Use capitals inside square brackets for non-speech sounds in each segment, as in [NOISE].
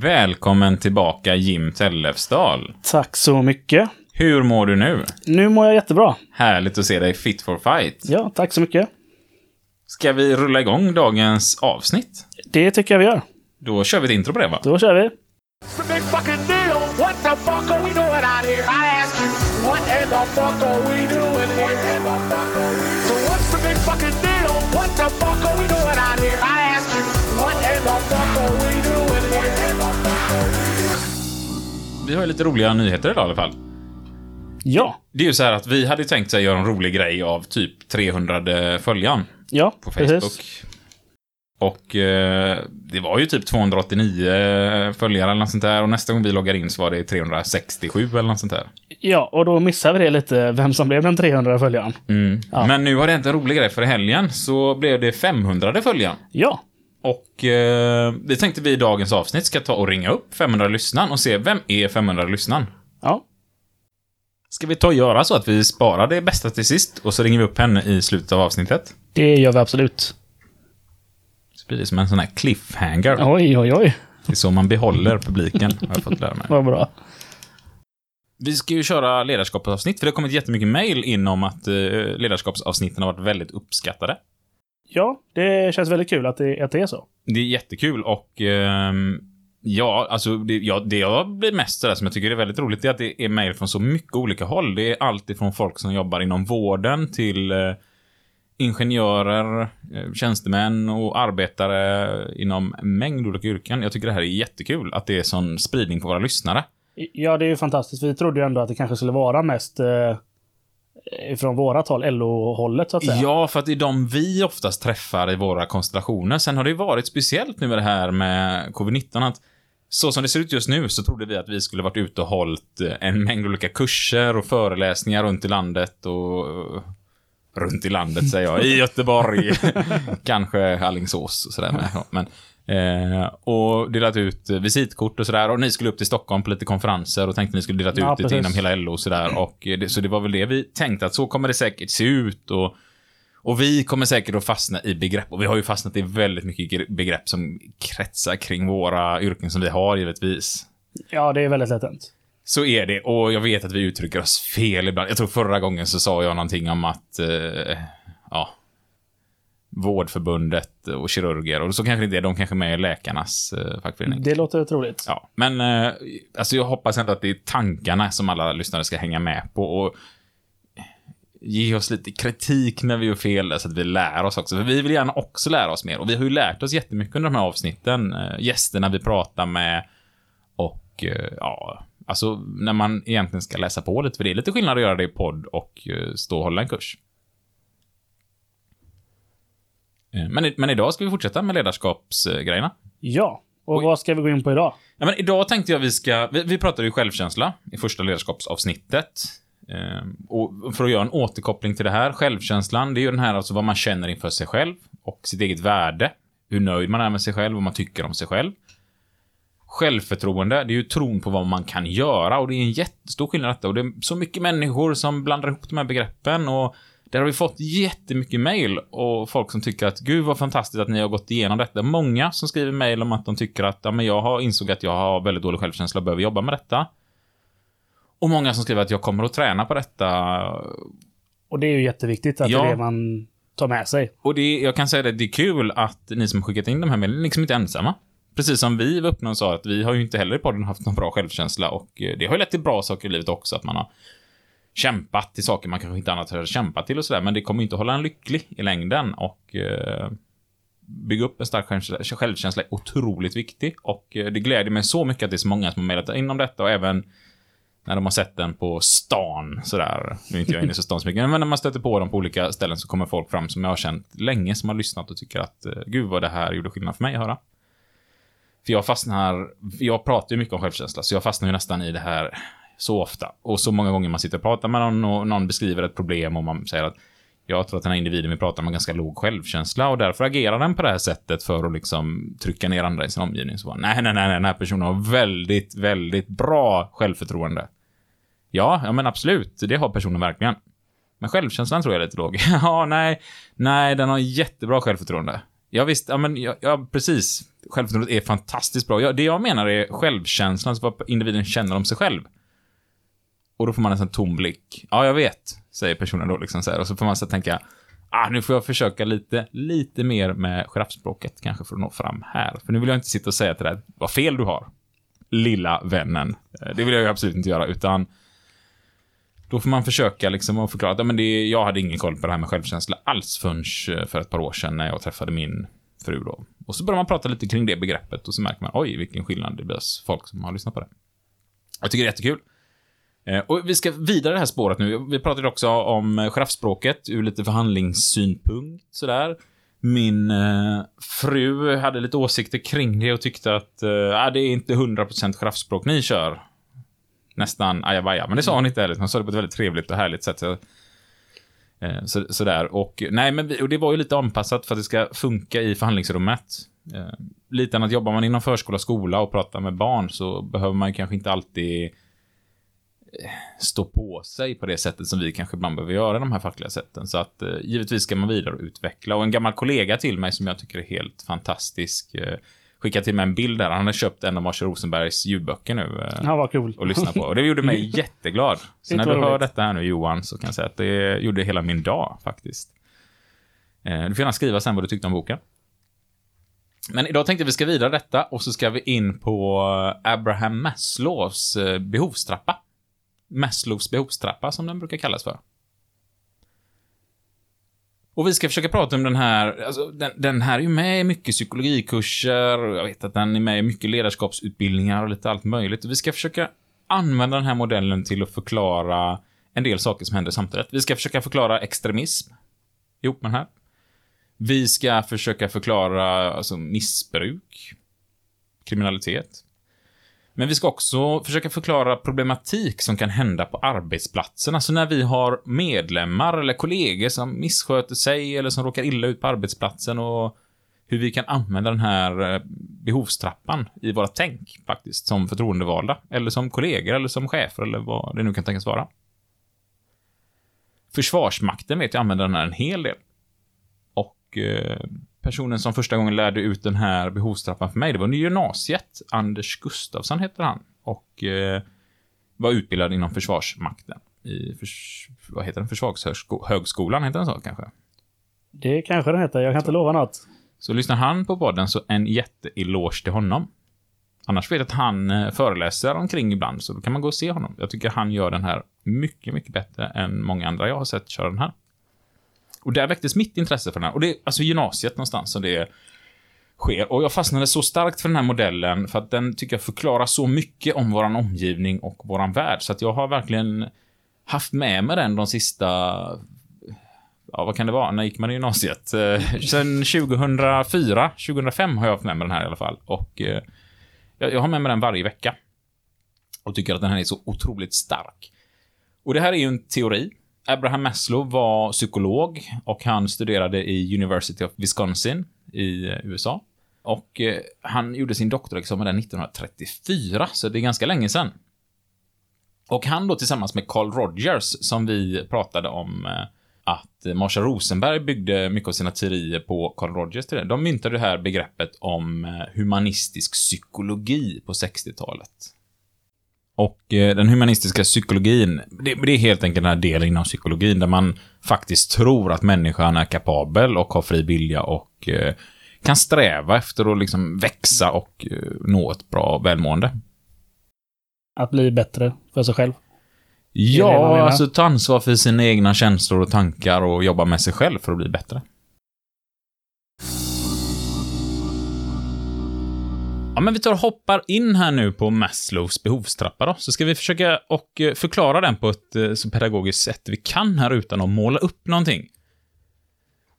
Välkommen tillbaka Jim Tellefsdal. Tack så mycket. Hur mår du nu? Nu mår jag jättebra. Härligt att se dig fit for fight. Ja, tack så mycket. Ska vi rulla igång dagens avsnitt? Det tycker jag vi gör. Då kör vi ett intro på det va? Då kör vi. It's Vi har ju lite roliga nyheter idag i alla fall. Ja. Det är ju så här att vi hade tänkt sig göra en rolig grej av typ 300 följaren Ja, på Facebook. precis. Och eh, det var ju typ 289 följare eller något sånt där. Och nästa gång vi loggar in så var det 367 eller något sånt där. Ja, och då missade vi det lite, vem som blev den 300 följaren. Ja. Men nu har det hänt en rolig grej för i helgen så blev det 500 följaren. Ja. Och eh, det tänkte vi i dagens avsnitt ska ta och ringa upp 500 lyssnaren och se vem är 500 lyssnaren. Ja. Ska vi ta och göra så att vi sparar det bästa till sist och så ringer vi upp henne i slutet av avsnittet? Det gör vi absolut. Så blir det som en sån här cliffhanger. Oj, oj, oj. Det är så man behåller publiken, har jag fått lära mig. [LAUGHS] Vad bra. Vi ska ju köra ledarskapsavsnitt, för det har kommit jättemycket mail in om att eh, ledarskapsavsnitten har varit väldigt uppskattade. Ja, det känns väldigt kul att det, att det är så. Det är jättekul och ehm, ja, alltså det, ja, det jag blir mest sådär som jag tycker är väldigt roligt är att det är mejl från så mycket olika håll. Det är allt ifrån folk som jobbar inom vården till eh, ingenjörer, eh, tjänstemän och arbetare inom en mängd olika yrken. Jag tycker det här är jättekul att det är sån spridning på våra lyssnare. Ja, det är ju fantastiskt. Vi trodde ju ändå att det kanske skulle vara mest eh, från vårat håll, LO-hållet så att säga. Ja, för att det är de vi oftast träffar i våra konstellationer. Sen har det ju varit speciellt nu med det här med covid-19 att så som det ser ut just nu så trodde vi att vi skulle varit ute och hållit en mängd olika kurser och föreläsningar runt i landet och runt i landet säger jag, i [LAUGHS] Göteborg, kanske Alingsås och sådär med. Men, eh, och delat ut visitkort och sådär och ni skulle upp till Stockholm på lite konferenser och tänkte ni skulle delat ut Ja, lite precis. inom hela LO och sådär och det, så det var väl det vi tänkte att så kommer det säkert se ut och och vi kommer säkert att fastna i begrepp, och vi har ju fastnat i väldigt mycket gre- begrepp som kretsar kring våra yrken som vi har givetvis. Ja, det är väldigt lätt hänt. Så är det, och jag vet att vi uttrycker oss fel ibland. Jag tror förra gången så sa jag någonting om att, eh, ja, Vårdförbundet och kirurger, och så kanske det är, de kanske är med i läkarnas eh, fackförening. Det låter troligt. Ja, men eh, alltså jag hoppas ändå att det är tankarna som alla lyssnare ska hänga med på och ge oss lite kritik när vi gör fel så att vi lär oss också. För vi vill gärna också lära oss mer och vi har ju lärt oss jättemycket under de här avsnitten. Eh, gästerna vi pratar med och eh, ja, alltså när man egentligen ska läsa på lite. För det är lite skillnad att göra det i podd och eh, stå och hålla en kurs. Eh, Men, men idag ska vi fortsätta med ledarskapsgrejerna. Ja. Och Oj. vad ska vi gå in på idag? Ja, men idag tänkte jag vi ska... Vi, vi pratade ju självkänsla i första ledarskapsavsnittet. Ehm, och för att göra en återkoppling till det här, självkänslan, det är ju den här alltså vad man känner inför sig själv och sitt eget värde. Hur nöjd man är med sig själv, vad man tycker om sig själv. Självförtroende, det är ju tron på vad man kan göra och det är en jättestor skillnad detta och det är så mycket människor som blandar ihop de här begreppen och där har vi fått jättemycket mail och folk som tycker att gud vad fantastiskt att ni har gått igenom detta. Många som skriver mail om att de tycker att ja, men jag har insåg att jag har väldigt dålig självkänsla och behöver jobba med detta. Och många som skriver att jag kommer att träna på detta. Och det är ju jätteviktigt att Ja. det är det man tar med sig. Och det, jag kan säga det, det är kul att ni som har skickat in de här mailen är liksom inte ensamma. Precis som vi var öppna och sa att vi har ju inte heller i podden haft någon bra självkänsla och eh, det har ju lett till bra saker i livet också, att man har kämpat till saker man kanske inte annat hade kämpat till och sådär, men det kommer inte hålla en lycklig i längden och eh, bygga upp en stark självkänsla, självkänsla är otroligt viktig och eh, det gläder mig så mycket att det är så många som har mejlat in om detta och även när de har sett den på stan sådär. Nu är inte jag inne i så stan så mycket, men när man stöter på dem på olika ställen så kommer folk fram som jag har känt länge, som har lyssnat och tycker att eh, gud vad det här gjorde skillnad för mig att höra. För jag fastnar, jag pratar ju mycket om självkänsla, så jag fastnar ju nästan i det här så ofta. Och så många gånger man sitter och pratar med någon och någon beskriver ett problem och man säger att jag tror att den här individen vi pratar med har ganska låg självkänsla och därför agerar den på det här sättet för att liksom trycka ner andra i sin omgivning. Så bara, nej, nej, nej, nej, den här personen har väldigt, väldigt bra självförtroende. Ja, ja men absolut, det har personen verkligen. Men självkänslan tror jag är lite låg. [LAUGHS] ja, nej, nej, den har jättebra självförtroende. Ja, visst, ja, men ja, ja, precis. självförtroendet är fantastiskt bra. Ja, det jag menar är självkänslan, alltså vad individen känner om sig själv. Och då får man en sån tom blick. Ja, jag vet, säger personen då liksom så här. Och så får man så tänka, ah, nu får jag försöka lite, lite mer med giraffspråket kanske för att nå fram här. För nu vill jag inte sitta och säga till dig, vad fel du har, lilla vännen. Eh, det vill jag ju absolut inte göra, utan då får man försöka liksom att förklara att ja, men det, jag hade ingen koll på det här med självkänsla alls förrän eh, för ett par år sedan när jag träffade min fru då. Och så börjar man prata lite kring det begreppet och så märker man, oj, vilken skillnad det blir hos folk som har lyssnat på det. Jag tycker det är jättekul. Eh, och vi ska vidare det här spåret nu. Vi pratade också om eh, giraffspråket ur lite förhandlingssynpunkt sådär. Min eh, fru hade lite åsikter kring det och tyckte att eh, ah, det är inte 100% giraffspråk ni kör. Nästan ajabaja. Men det sa hon inte heller. Hon sa det på ett väldigt trevligt och härligt sätt. Så, eh, så, sådär. Och, nej, men vi, och det var ju lite anpassat för att det ska funka i förhandlingsrummet. Eh, lite annat, jobbar man inom förskola och skola och pratar med barn så behöver man kanske inte alltid stå på sig på det sättet som vi kanske ibland behöver göra de här fackliga sätten. Så att eh, givetvis ska man vidareutveckla. Och en gammal kollega till mig som jag tycker är helt fantastisk eh, skickade till mig en bild där. Han har köpt en av Marshall Rosenbergs ljudböcker nu. Eh, Ja, vad kul. och lyssna på. Och det gjorde mig [LAUGHS] jätteglad. Så när du hör detta här nu Johan, så kan jag säga att det gjorde hela min dag faktiskt. Eh, Du får gärna skriva sen vad du tyckte om boken. Men idag tänkte vi ska vidare detta och så ska vi in på Abraham Maslows eh, behovstrappa. Maslows behovstrappa som den brukar kallas för. Och vi ska försöka prata om den här, alltså den, den här är ju med i mycket psykologikurser, och jag vet att den är med i mycket ledarskapsutbildningar och lite allt möjligt. Och vi ska försöka använda den här modellen till att förklara en del saker som händer samtidigt. Vi ska försöka förklara extremism ihop med den här. Vi ska försöka förklara alltså, missbruk, kriminalitet. Men vi ska också försöka förklara problematik som kan hända på arbetsplatsen. Alltså när vi har medlemmar eller kollegor som missköter sig eller som råkar illa ut på arbetsplatsen och hur vi kan använda den här eh, behovstrappan i våra tänk faktiskt, som förtroendevalda, eller som kollegor, eller som chefer, eller vad det nu kan tänkas vara. Försvarsmakten vet jag använder den här en hel del. Och eh, personen som första gången lärde ut den här behovstrappan för mig, det var under gymnasiet. Anders Gustafsson heter han. Och eh, var utbildad inom Försvarsmakten. I, förs vad heter den? Försvarshögskolan, heter den så kanske? Det kanske den heter. Jag kan inte lova något. Så lyssnar han på podden så en jätteeloge till honom. Annars vet jag att han eh, föreläser omkring ibland, så då kan man gå och se honom. Jag tycker han gör den här mycket, mycket bättre än många andra jag har sett köra den här. Och där väcktes mitt intresse för den här. Och det är alltså gymnasiet någonstans som det sker. Och jag fastnade så starkt för den här modellen för att den tycker jag förklarar så mycket om våran omgivning och våran värld. Så att jag har verkligen haft med mig den de sista ja, vad kan det vara? När gick man i gymnasiet? Eh, sen 2004, 2005 har jag haft med mig den här i alla fall. Och eh, jag, jag har med mig den varje vecka. Och tycker att den här är så otroligt stark. Och det här är ju en teori. Abraham Maslow var psykolog och han studerade i University of Wisconsin i eh, USA. Och eh, han gjorde sin doktorexamen där 1934, så det är ganska länge sedan. Och han då tillsammans med Carl Rogers, som vi pratade om eh, att Marshall Rosenberg byggde mycket av sina teorier på Carl Rogers till det. De myntade det här begreppet om humanistisk psykologi på 60-talet. Och eh, den humanistiska psykologin, det, det är helt enkelt den här delen inom psykologin där man faktiskt tror att människan är kapabel och har fri vilja och eh, kan sträva efter att liksom växa och eh, nå ett bra välmående. Att bli bättre för sig själv. Ja, alltså ta ansvar för sina egna känslor och tankar och jobba med sig själv för att bli bättre. Ja, men vi tar och hoppar in här nu på Maslows behovstrappa då, så ska vi försöka och eh, förklara den på ett eh, så pedagogiskt sätt vi kan här utan att måla upp någonting.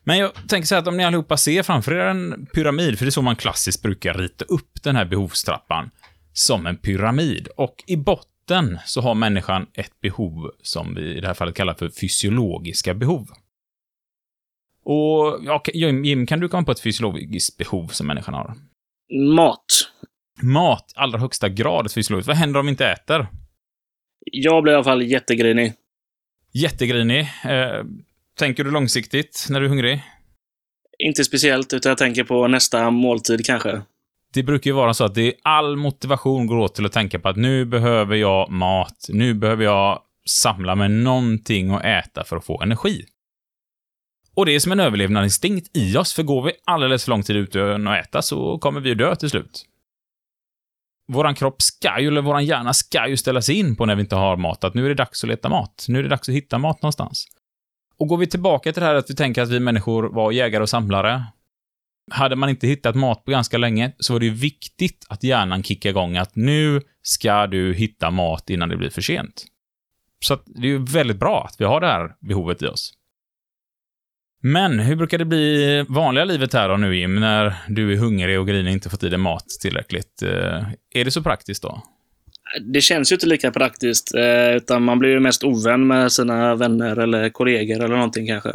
Men jag tänker så här att om ni allihopa ser framför er en pyramid, för det är så man klassiskt brukar rita upp den här behovstrappan, som en pyramid. Och i botten så har människan ett behov som vi i det här fallet kallar för fysiologiska behov. Och ja, Jim, kan du komma på ett fysiologiskt behov som människan har? Mat. Mat, allra högsta grad ett. Vad händer om vi inte äter? Jag blir i alla fall jättegrinig. Jättegrinig. Eh, tänker du långsiktigt när du är hungrig? Inte speciellt, utan jag tänker på nästa måltid kanske. Det brukar ju vara så att det är all motivation går åt till att tänka på att nu behöver jag mat, nu behöver jag samla mig någonting att äta för att få energi. Och det är som en överlevnadsinstinkt i oss, för går vi alldeles för lång tid ute och äta så kommer vi ju dö till slut. Våran kropp ska ju, eller våran hjärna ska ju ställa sig in på när vi inte har mat, att nu är det dags att leta mat. Nu är det dags att hitta mat någonstans. Och går vi tillbaka till det här att vi tänker att vi människor var jägare och samlare. Hade man inte hittat mat på ganska länge så var det ju viktigt att hjärnan kickar igång att nu ska du hitta mat innan det blir för sent. Så att det är ju väldigt bra att vi har det här behovet i oss. Men hur brukar det bli i vanliga livet här då nu Jim, när du är hungrig och grinig inte fått i dig mat tillräckligt? Eh, Är det så praktiskt då? Det känns ju inte lika praktiskt, eh, utan man blir ju mest ovän med sina vänner eller kollegor eller någonting kanske.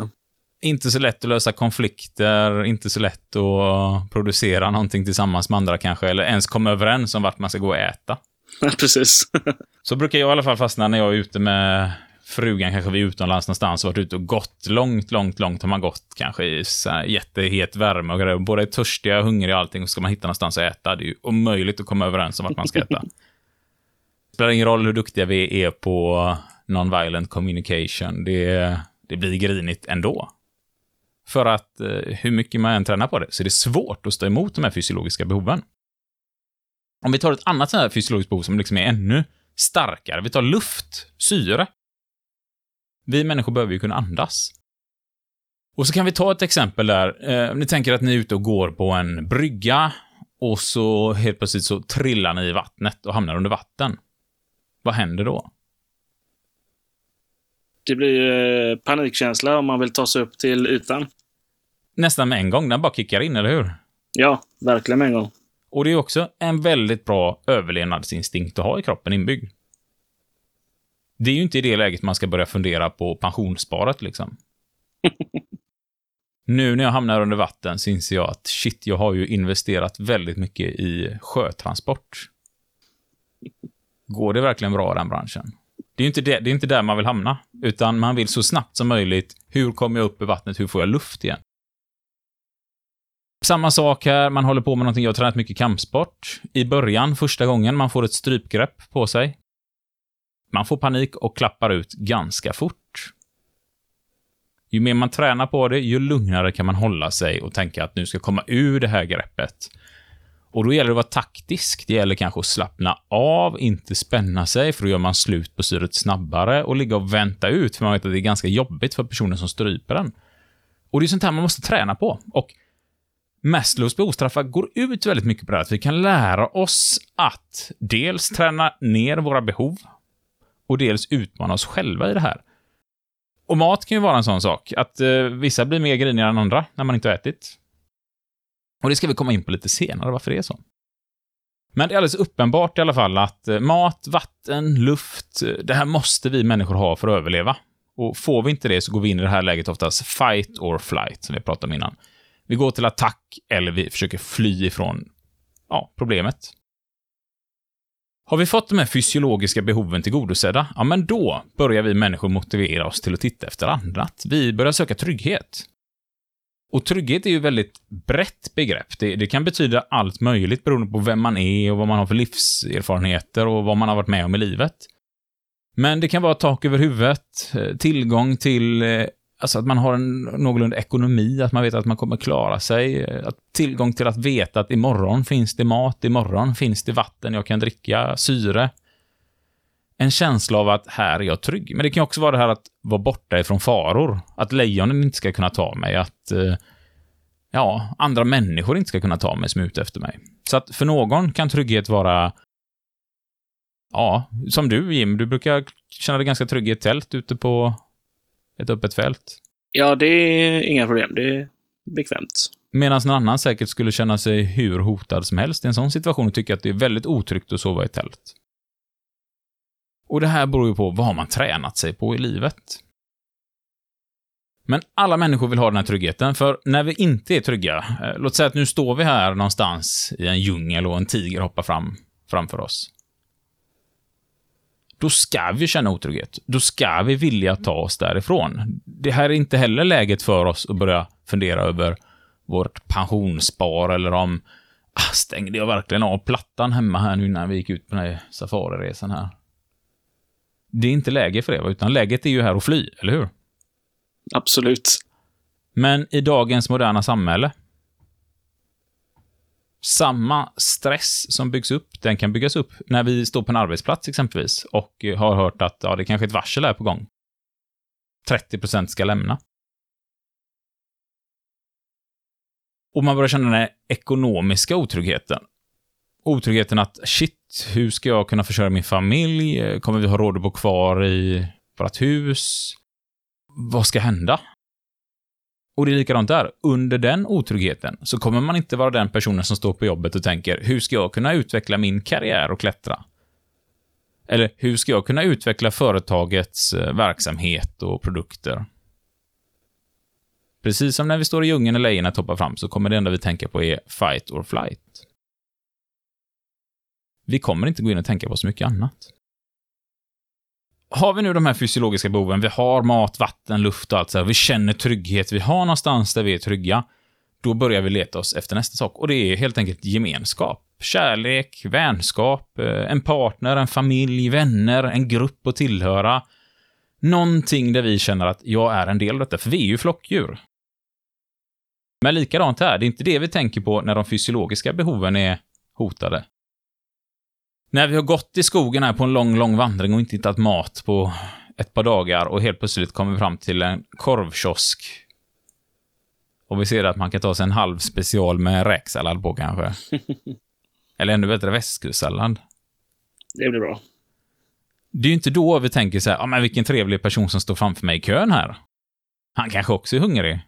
Inte så lätt att lösa konflikter, inte så lätt att producera någonting tillsammans med andra kanske, eller ens komma överens om vart man ska gå och äta. [LAUGHS] Precis. Så brukar jag i alla fall fastna när jag är ute med frugan, kanske vi utomlands någonstans, och varit ute och gått långt, långt, långt har man gått kanske i jättehet värme och grejer. Båda är törstiga, hungriga och allting, och ska man hitta någonstans att äta. Det är ju omöjligt att komma överens om vart man ska äta. Det [LAUGHS] spelar ingen roll hur duktiga vi är på non-violent communication, det, det blir grinigt ändå. För att eh, hur mycket man än tränar på det, så är det svårt att stå emot de här fysiologiska behoven. Om vi tar ett annat sånt här fysiologiskt behov som liksom är ännu starkare, vi tar luft, syre. Vi människor behöver ju kunna andas. Och så kan vi ta ett exempel där. Eh, ni tänker att ni är ute och går på en brygga och så helt plötsligt så trillar ni i vattnet och hamnar under vatten. Vad händer då? Det blir eh, panikkänsla om man vill ta sig upp till ytan. Nästan med en gång, den bara kickar in, eller hur? Ja, verkligen med en gång. Och det är också en väldigt bra överlevnadsinstinkt att ha i kroppen inbyggd. Det är ju inte i det läget man ska börja fundera på pensionssparat liksom. [LAUGHS] nu när jag hamnar under vatten så inser jag att shit, jag har ju investerat väldigt mycket i sjötransport. Går det verkligen bra den branschen? Det är inte, det, det är inte där man vill hamna, utan man vill så snabbt som möjligt, hur kommer jag upp i vattnet, hur får jag luft igen? Samma sak här, man håller på med någonting, jag har tränat mycket kampsport. I början, första gången, man får ett strypgrepp på sig. Man får panik och klappar ut ganska fort. Ju mer man tränar på det, ju lugnare kan man hålla sig och tänka att nu ska jag komma ur det här greppet. Och då gäller det att vara taktisk. Det gäller kanske att slappna av, inte spänna sig, för då gör man slut på syret snabbare och ligga och vänta ut, för man vet att det är ganska jobbigt för personen som stryper den. Och det är sånt här man måste träna på. Och Maslows behovstrappa går ut väldigt mycket på det här, att vi kan lära oss att dels träna ner våra behov och dels utmana oss själva i det här. Och mat kan ju vara en sån sak, att eh, vissa blir mer griniga än andra när man inte har ätit. Och det ska vi komma in på lite senare, varför det är så. Men det är alldeles uppenbart i alla fall att eh, mat, vatten, luft, eh, det här måste vi människor ha för att överleva. Och får vi inte det så går vi in i det här läget oftast fight or flight, som vi pratade om innan. Vi går till attack eller vi försöker fly ifrån ja, problemet. Har vi fått de här fysiologiska behoven tillgodosedda, ja men då börjar vi människor motivera oss till att titta efter annat. Vi börjar söka trygghet. Och trygghet är ju ett väldigt brett begrepp. Det, det, kan betyda allt möjligt beroende på vem man är och vad man har för livserfarenheter och vad man har varit med om i livet. Men det kan vara tak över huvudet, eh, tillgång till eh, Alltså att man har en någorlunda ekonomi, att man vet att man kommer klara sig. Eh, att tillgång till att veta att imorgon finns det mat, imorgon finns det vatten jag kan dricka, syre. En känsla av att här är jag trygg. Men det kan också vara det här att vara borta ifrån faror. Att lejonen inte ska kunna ta mig, att eh, ja, andra människor inte ska kunna ta mig som är ute efter mig. Så att för någon kan trygghet vara Ja, som du Jim, du brukar känna dig ganska trygg i ett tält ute på ett öppet fält. Ja, det är inga problem. Det är bekvämt. Medan någon annan säkert skulle känna sig hur hotad som helst i en sån situation och tycka att det är väldigt otryggt att sova i tält. Och det här beror ju på vad man tränat sig på i livet. Men alla människor vill ha den här tryggheten, för när vi inte är trygga, eh, låt säga att nu står vi här någonstans i en djungel och en tiger hoppar fram framför oss då ska vi känna otrygghet. Då ska vi vilja ta oss därifrån. Det här är inte heller läget för oss att börja fundera över vårt pensionsspar eller om Ah, stängde jag verkligen av plattan hemma här nu när vi gick ut på den här safariresan här. Det är inte läge för det, utan läget är ju här att fly, eller hur? Absolut. Men i dagens moderna samhälle, samma stress som byggs upp, den kan byggas upp när vi står på en arbetsplats exempelvis och har hört att ja, det kanske är ett varsel är på gång. 30% ska lämna. Och man börjar känna den här ekonomiska otryggheten. Otryggheten att shit, hur ska jag kunna försörja min familj? Kommer vi ha råd att bo kvar i vårt hus? Vad ska hända? Och det är likadant där. Under den otryggheten så kommer man inte vara den personen som står på jobbet och tänker, hur ska jag kunna utveckla min karriär och klättra? Eller hur ska jag kunna utveckla företagets eh, verksamhet och produkter? Precis som när vi står i djungeln och lejonet hoppar fram så kommer det enda vi tänker på är fight or flight. Vi kommer inte gå in och tänka på så mycket annat. Har vi nu de här fysiologiska behoven, vi har mat, vatten, luft och allt så här, vi känner trygghet, vi har någonstans där vi är trygga, då börjar vi leta oss efter nästa sak. Och det är helt enkelt gemenskap. Kärlek, vänskap, eh, en partner, en familj, vänner, en grupp att tillhöra. Någonting där vi känner att jag är en del av detta, för vi är ju flockdjur. Men likadant här, det är inte det vi tänker på när de fysiologiska behoven är hotade. När vi har gått i skogen här på en lång, lång vandring och inte hittat mat på ett par dagar och helt plötsligt kommer fram till en korvkiosk. Och vi ser att man kan ta sig en halv special med räksallad på kanske. [LAUGHS] Eller ännu bättre västkustsallad. Det blir bra. Det är ju inte då vi tänker så här, ja men vilken trevlig person som står framför mig i kön här. Han kanske också är hungrig.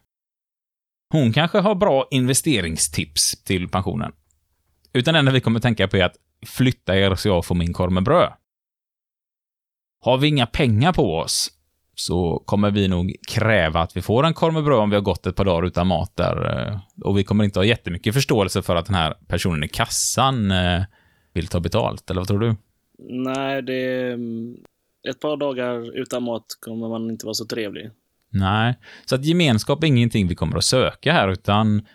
Hon kanske har bra investeringstips till pensionen. Utan det enda vi kommer tänka på är att flytta er så jag får min korv med bröd. Har vi inga pengar på oss så kommer vi nog kräva att vi får en korv med bröd om vi har gått ett par dagar utan mat där. eh, Och vi kommer inte ha jättemycket förståelse för att den här personen i kassan eh, vill ta betalt, eller vad tror du? Nej, det... är- Ett par dagar utan mat kommer man inte vara så trevlig. Nej, så att gemenskap är ingenting vi kommer att söka här, utan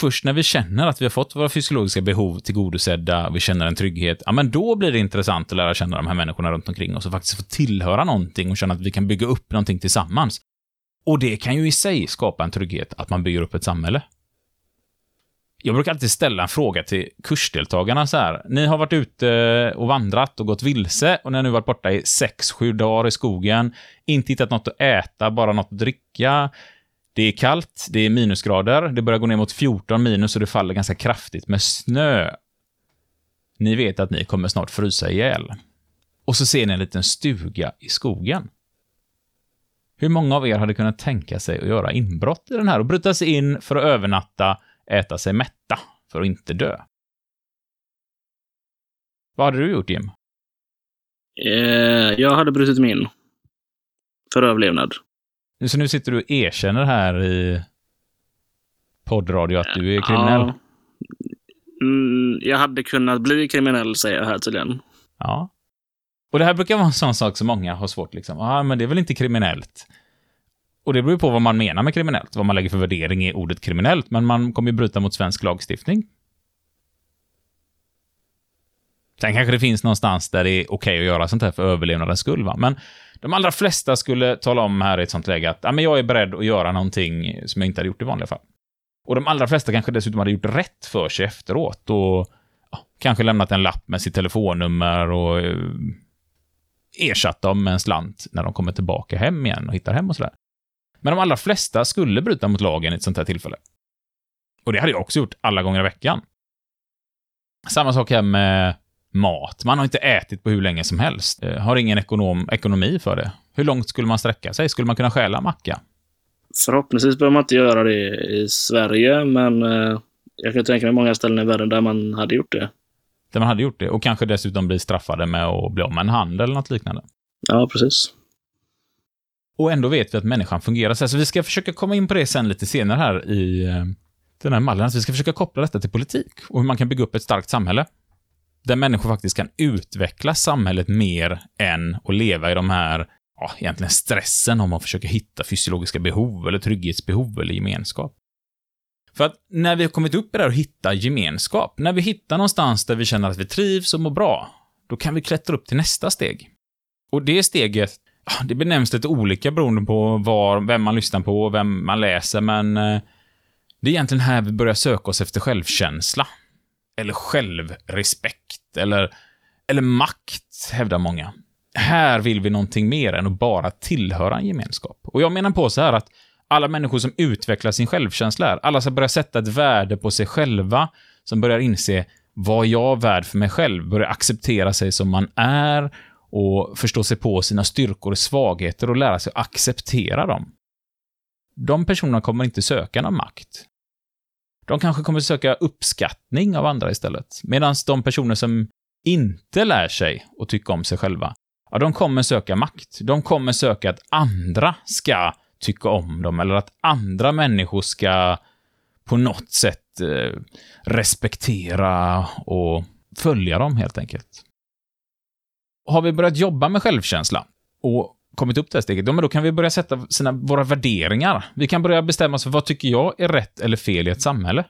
först när vi känner att vi har fått våra fysiologiska behov tillgodosedda, vi känner en trygghet, ja men då blir det intressant att lära känna de här människorna runt omkring oss och faktiskt få tillhöra någonting och känna att vi kan bygga upp någonting tillsammans. Och det kan ju i sig skapa en trygghet, att man bygger upp ett samhälle. Jag brukar alltid ställa en fråga till kursdeltagarna så här. Ni har varit ute och vandrat och gått vilse och ni har nu varit borta i 6-7 dagar i skogen, inte hittat något att äta, bara något att dricka. Det är kallt, det är minusgrader, det börjar gå ner mot 14 minus och det faller ganska kraftigt med snö. Ni vet att ni kommer snart frysa ihjäl. Och så ser ni en liten stuga i skogen. Hur många av er hade kunnat tänka sig att göra inbrott i den här och bryta sig in för att övernatta, äta sig mätta, för att inte dö? Vad hade du gjort, Jim? Eh, jag hade brutit mig in. För överlevnad. Så nu sitter du och erkänner här i poddradio att du är kriminell? Ja. Mm, jag hade kunnat bli kriminell, säger jag här tydligen. Ja. Och det här brukar vara en sån sak som många har svårt liksom. Ja, men det är väl inte kriminellt? Och det beror ju på vad man menar med kriminellt, vad man lägger för värdering i ordet kriminellt, men man kommer ju bryta mot svensk lagstiftning. Sen kanske det finns någonstans där det är okej att göra sånt här för överlevnadens skull, va? Men de allra flesta skulle tala om här i ett sånt läge att ja, men jag är beredd att göra någonting som jag inte hade gjort i vanliga fall. Och de allra flesta kanske dessutom hade gjort rätt för sig efteråt och ja, kanske lämnat en lapp med sitt telefonnummer och eh, ersatt dem med en slant när de kommer tillbaka hem igen och hittar hem och sådär. Men de allra flesta skulle bryta mot lagen i ett sånt här tillfälle. Och det hade jag också gjort alla gånger i veckan. Samma sak här med mat. Man har inte ätit på hur länge som helst. Eh, Har ingen ekonom, ekonomi för det. Hur långt skulle man sträcka sig? Skulle man kunna stjäla macka? Förhoppningsvis behöver man inte göra det i Sverige, men eh, jag kan tänka mig många ställen i världen där man hade gjort det. Där man hade gjort det och kanske dessutom bli straffade med att bli av med en hand eller något liknande. Ja, precis. Och ändå vet vi att människan fungerar så här. Så vi ska försöka komma in på det sen lite senare här i eh, den här mallen. Vi ska försöka koppla detta till politik och hur man kan bygga upp ett starkt samhälle. Där människor faktiskt kan utveckla samhället mer än att leva i de här, ja, egentligen stressen om att försöka hitta fysiologiska behov eller trygghetsbehov eller gemenskap. För att när vi har kommit upp i det här och hittar gemenskap, när vi hittar någonstans där vi känner att vi trivs och mår bra, då kan vi klättra upp till nästa steg. Och det steget, det benämns lite olika beroende på var, vem man lyssnar på och vem man läser, men eh, det är egentligen här vi börjar söka oss efter självkänsla. Eller självrespekt, eller, eller makt, hävdar många. Här vill vi någonting mer än att bara tillhöra en gemenskap. Och jag menar på så här att alla människor som utvecklar sin självkänsla är, alla som börjar sätta ett värde på sig själva, som börjar inse vad jag är värd för mig själv, börjar acceptera sig som man är och förstå sig på sina styrkor och svagheter och lära sig att acceptera dem. De personerna kommer inte söka någon makt. De kanske kommer söka uppskattning av andra istället. Medan de personer som inte lär sig att tycka om sig själva, ja, de kommer söka makt. De kommer söka att andra ska tycka om dem, eller att andra människor ska på något sätt eh, respektera och följa dem, helt enkelt. Har vi börjat jobba med självkänsla och kommit upp det här steget, ja, men då kan vi börja sätta sina, våra värderingar. Vi kan börja bestämma oss för vad tycker jag är rätt eller fel i ett samhälle?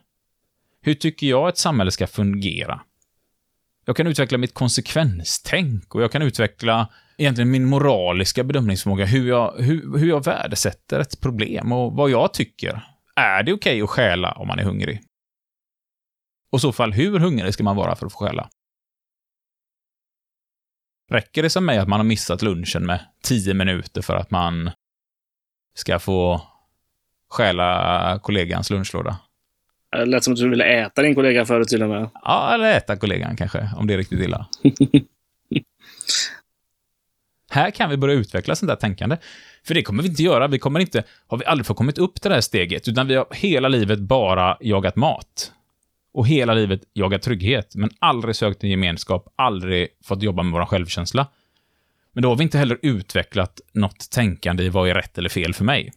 Hur tycker jag ett samhälle ska fungera? Jag kan utveckla mitt konsekvenstänk och jag kan utveckla egentligen min moraliska bedömningsförmåga, hur jag, hur, hur jag värdesätter ett problem och vad jag tycker. Är det okej okay att stjäla om man är hungrig? Och i så fall, hur hungrig ska man vara för att få stjäla? Räcker det som mig att man har missat lunchen med tio minuter för att man ska få stjäla kollegans lunchlåda? Det lät som att du ville äta din kollega förut till och med. Ja, eller äta kollegan kanske, om det är riktigt illa. [LAUGHS] här kan vi börja utveckla sånt där tänkande. För det kommer vi inte göra. Vi kommer inte, har vi aldrig fått kommit upp till det här steget, utan vi har hela livet bara jagat mat. Och hela livet jagat trygghet, men aldrig sökt en gemenskap, aldrig fått jobba med vår självkänsla. Men då har vi inte heller utvecklat något tänkande i vad är rätt eller fel för mig.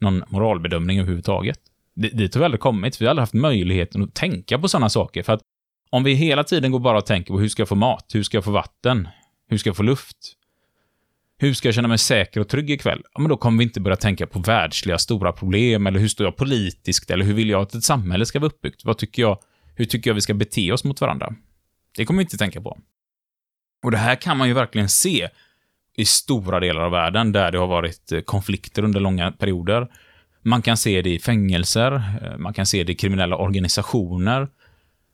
Någon moralbedömning överhuvudtaget. Dit har vi aldrig kommit, vi har aldrig haft möjligheten att tänka på sådana saker, för att om vi hela tiden går bara och tänker på hur ska jag få mat, hur ska jag få vatten, hur ska jag få luft, hur ska jag känna mig säker och trygg ikväll? Ja, men då kommer vi inte börja tänka på världsliga stora problem, eller hur står jag politiskt, eller hur vill jag att ett samhälle ska vara uppbyggt? Vad tycker jag, hur tycker jag vi ska bete oss mot varandra? Det kommer vi inte tänka på. Och det här kan man ju verkligen se i stora delar av världen, där det har varit eh, konflikter under långa perioder. Man kan se det i fängelser, eh, man kan se det i kriminella organisationer.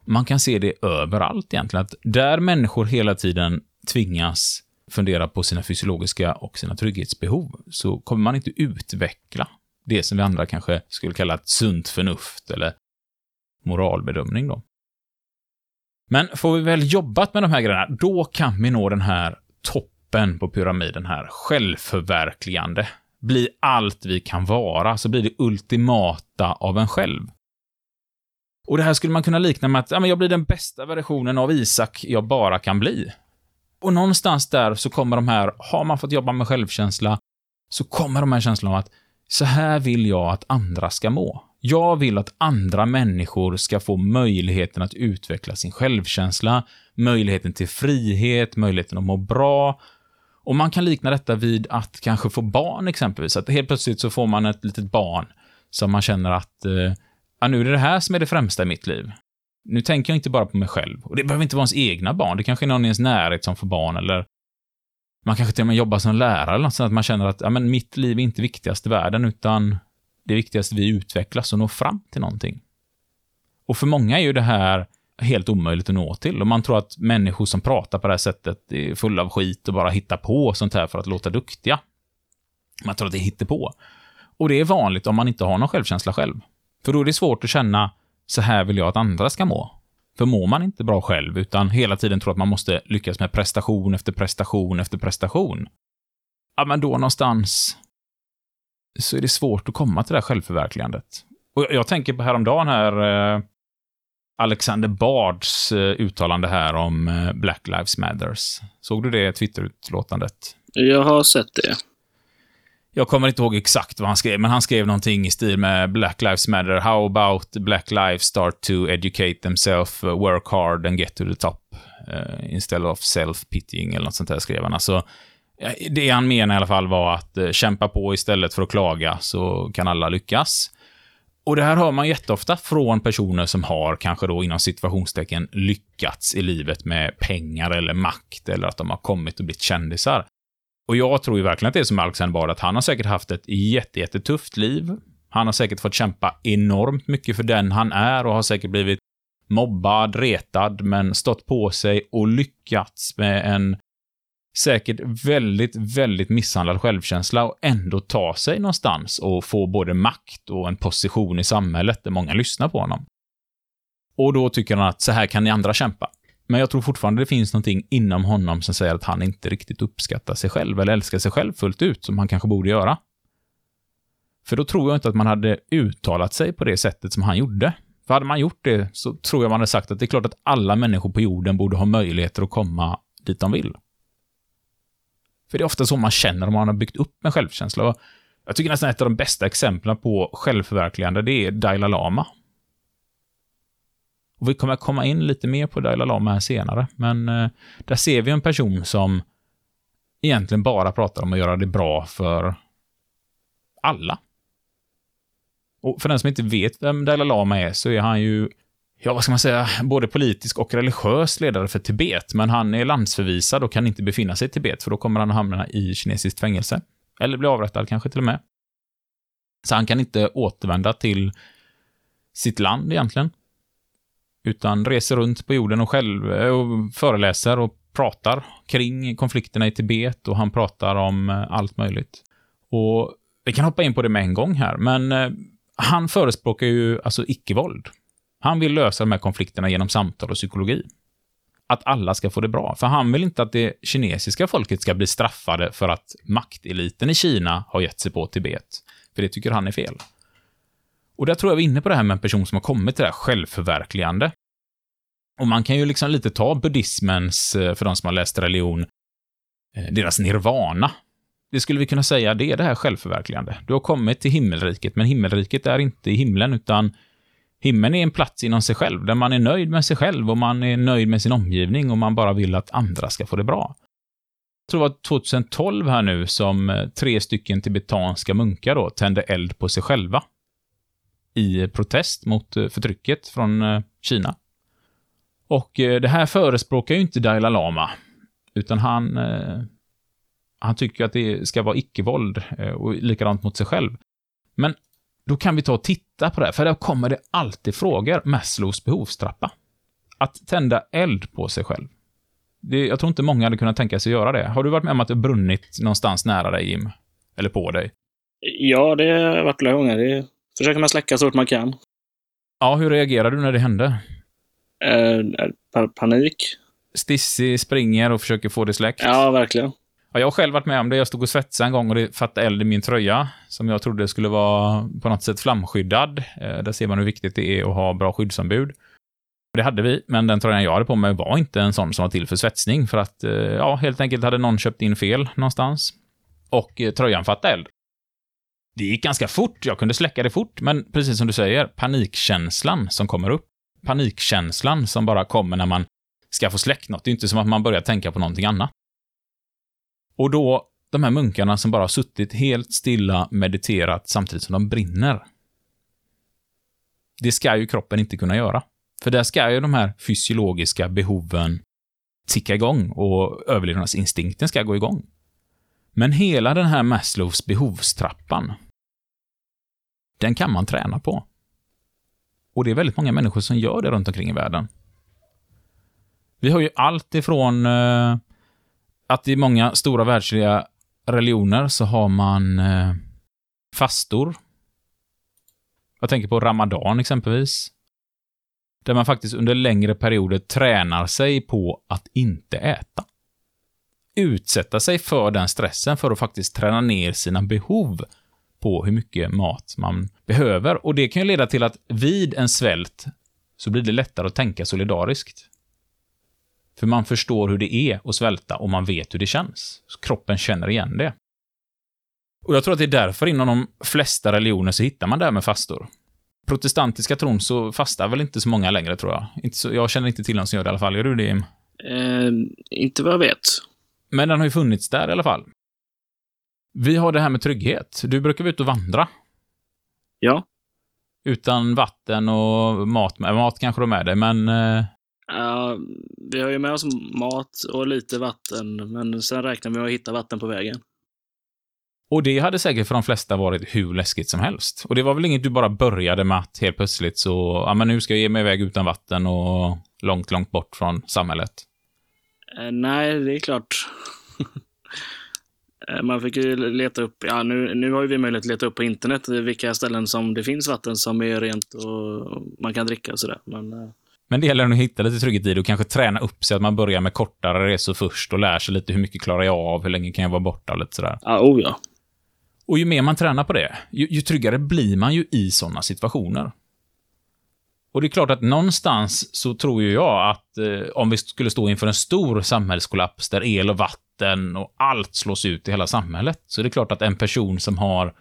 Man kan se det överallt egentligen, att där människor hela tiden tvingas fundera på sina fysiologiska och sina trygghetsbehov, så kommer man inte utveckla det som vi andra kanske skulle kalla ett sunt förnuft eller moralbedömning då. Men får vi väl jobbat med de här grejerna, då kan vi nå den här toppen på pyramiden här, självförverkligande. Bli allt vi kan vara, så blir det ultimata av en själv. Och det här skulle man kunna likna med att ja, men jag blir den bästa versionen av Isak jag bara kan bli. Och någonstans där så kommer de här, har man fått jobba med självkänsla, så kommer de här känslorna av att så här vill jag att andra ska må. Jag vill att andra människor ska få möjligheten att utveckla sin självkänsla, möjligheten till frihet, möjligheten att må bra. Och man kan likna detta vid att kanske få barn exempelvis. Att helt plötsligt så får man ett litet barn som man känner att eh, ja, nu är det det här som är det främsta i mitt liv. Nu tänker jag inte bara på mig själv. Och det behöver inte vara ens egna barn. Det kanske är någon i ens närhet som får barn, eller man kanske till och med jobbar som lärare, eller något sånt att man känner att ja, men mitt liv är inte viktigast i världen, utan det viktigaste vi utvecklas och når fram till någonting. Och för många är ju det här helt omöjligt att nå till. Och man tror att människor som pratar på det här sättet är fulla av skit och bara hittar på sånt här för att låta duktiga. Man tror att det är på. Och det är vanligt om man inte har någon självkänsla själv. För då är det svårt att känna så här vill jag att andra ska må. För mår man inte bra själv, utan hela tiden tror att man måste lyckas med prestation efter prestation efter prestation, ja, men då någonstans så är det svårt att komma till det här självförverkligandet. Och jag tänker på häromdagen här, eh, Alexander Bards eh, uttalande här om eh, Black Lives Matters. Såg du det Twitter-utlåtandet? Jag har sett det. Jag kommer inte ihåg exakt vad han skrev, men han skrev någonting i stil med Black Lives Matter. How about Black Lives start to educate themselves, work hard and get to the top. Uh, instead of self-pitying eller något sånt där skrev han. Alltså, det han menade i alla fall var att eh, kämpa på istället för att klaga så kan alla lyckas. Och det här hör man jätteofta från personer som har kanske då inom situationstecken lyckats i livet med pengar eller makt eller att de har kommit och blivit kändisar. Och jag tror ju verkligen att det är som Alexander Bard, att han har säkert haft ett jättetufft liv. Han har säkert fått kämpa enormt mycket för den han är och har säkert blivit mobbad, retad, men stått på sig och lyckats med en säkert väldigt, väldigt misshandlad självkänsla och ändå ta sig någonstans och få både makt och en position i samhället där många lyssnar på honom. Och då tycker han att så här kan ni andra kämpa. Men jag tror fortfarande det finns någonting inom honom som säger att han inte riktigt uppskattar sig själv eller älskar sig själv fullt ut, som han kanske borde göra. För då tror jag inte att man hade uttalat sig på det sättet som han gjorde. För hade man gjort det så tror jag man hade sagt att det är klart att alla människor på jorden borde ha möjligheter att komma dit de vill. För det är ofta så man känner om man har byggt upp en självkänsla. Jag tycker nästan ett av de bästa exemplen på självförverkligande, det är Dalai Lama. Och vi kommer komma in lite mer på Dalai Lama här senare, men eh, där ser vi en person som egentligen bara pratar om att göra det bra för alla. Och för den som inte vet vem Dalai Lama är, så är han ju, ja vad ska man säga, både politisk och religiös ledare för Tibet, men han är landsförvisad och kan inte befinna sig i Tibet, för då kommer han att hamna i kinesiskt fängelse. Eller bli avrättad kanske till och med. Så han kan inte återvända till sitt land egentligen. Utan reser runt på jorden och själv eh, och föreläser och pratar kring konflikterna i Tibet och han pratar om eh, allt möjligt. Och vi kan hoppa in på det med en gång här, men eh, han förespråkar ju alltså icke-våld. Han vill lösa de här konflikterna genom samtal och psykologi. Att alla ska få det bra. För han vill inte att det kinesiska folket ska bli straffade för att makteliten i Kina har gett sig på Tibet. För det tycker han är fel. Och där tror jag vi är inne på det här med en person som har kommit till det här självförverkligande. Och man kan ju liksom lite ta buddhismens, eh, för de som har läst religion, eh, deras nirvana. Det skulle vi kunna säga, det är det här självförverkligande. Du har kommit till himmelriket, men himmelriket är inte i himlen, utan himlen är en plats inom sig själv, där man är nöjd med sig själv och man är nöjd med sin omgivning och man bara vill att andra ska få det bra. Jag tror det var 2012 här nu som eh, tre stycken tibetanska munkar då tände eld på sig själva i protest mot eh, förtrycket från eh, Kina. Och det här förespråkar ju inte Dalai Lama, utan han han tycker att det ska vara icke-våld och likadant mot sig själv. Men då kan vi ta och titta på det, för där kommer det alltid frågor. Maslows behovstrappa. Att tända eld på sig själv. Det, jag tror inte många hade kunnat tänka sig göra det. Har du varit med om att det brunnit någonstans nära dig, Jim? Eller på dig? Ja, det har varit flera gånger. Det försöker man släcka så fort man kan. Ja, hur reagerade du när det hände? Eh, panik. Stissi springer och försöker få det släckt? Ja, verkligen. Ja, jag har själv varit med om det. Jag stod och svetsade en gång och det fattade eld i min tröja, som jag trodde skulle vara på något sätt flamskyddad. Eh, där ser man hur viktigt det är att ha bra skyddsombud. Det hade vi, men den tröjan jag hade på mig var inte en sån som var till för svetsning, för att, eh, ja, helt enkelt hade någon köpt in fel någonstans. Och eh, tröjan fattade eld. Det gick ganska fort, jag kunde släcka det fort, men precis som du säger, panikkänslan som kommer upp. Panikkänslan som bara kommer när man ska få släckt något. Det är inte som att man börjar tänka på någonting annat. Och då, de här munkarna som bara har suttit helt stilla, mediterat samtidigt som de brinner. Det ska ju kroppen inte kunna göra. För där ska ju de här fysiologiska behoven ticka igång och överlevnadsinstinkten ska gå igång. Men hela den här Maslows behovstrappan, den kan man träna på. Och det är väldigt många människor som gör det runt omkring i världen. Vi har ju allt ifrån eh, att i många stora världsliga religioner så har man eh, fastor. Jag tänker på Ramadan exempelvis. Där man faktiskt under längre perioder tränar sig på att inte äta. Utsätta sig för den stressen för att faktiskt träna ner sina behov på hur mycket mat man behöver. Och det kan ju leda till att vid en svält så blir det lättare att tänka solidariskt. För man förstår hur det är att svälta och man vet hur det känns. kroppen känner igen det. Och jag tror att det är därför inom de flesta religioner så hittar man det här med fastor. Protestantiska tron så fastar väl inte så många längre, tror jag. Inte så, jag känner inte till någon som gör det i alla fall. Gör du det, Jim? Eh, inte vad jag vet. Men den har ju funnits där i alla fall. Vi har det här med trygghet. Du brukar vara ute och vandra. Ja. Utan vatten och mat. Mat kanske de är det, men eh, Ja, vi har ju med oss mat och lite vatten, men sen räknar vi med att hitta vatten på vägen. Och det hade säkert för de flesta varit hur läskigt som helst. Och det var väl inget du bara började med att helt plötsligt så, ja men nu ska jag ge mig iväg utan vatten och långt, långt bort från samhället. Eh, nej, det är klart. [LAUGHS] Eh, Man fick ju leta upp, ja nu, nu har ju vi möjlighet att leta upp på internet vilka ställen som det finns vatten som är rent och man kan dricka och sådär. Men eh, Men det gäller att hitta lite trygghet i det och kanske träna upp sig att man börjar med kortare resor först och lär sig lite hur mycket klarar jag av, hur länge kan jag vara borta och lite sådär. ja, oh ja. Och ju mer man tränar på det, ju, ju tryggare blir man ju i sådana situationer. Och det är klart att någonstans så tror ju jag att eh, om vi skulle stå inför en stor samhällskollaps där el och vatten och allt slås ut i hela samhället, så är det klart att en person som har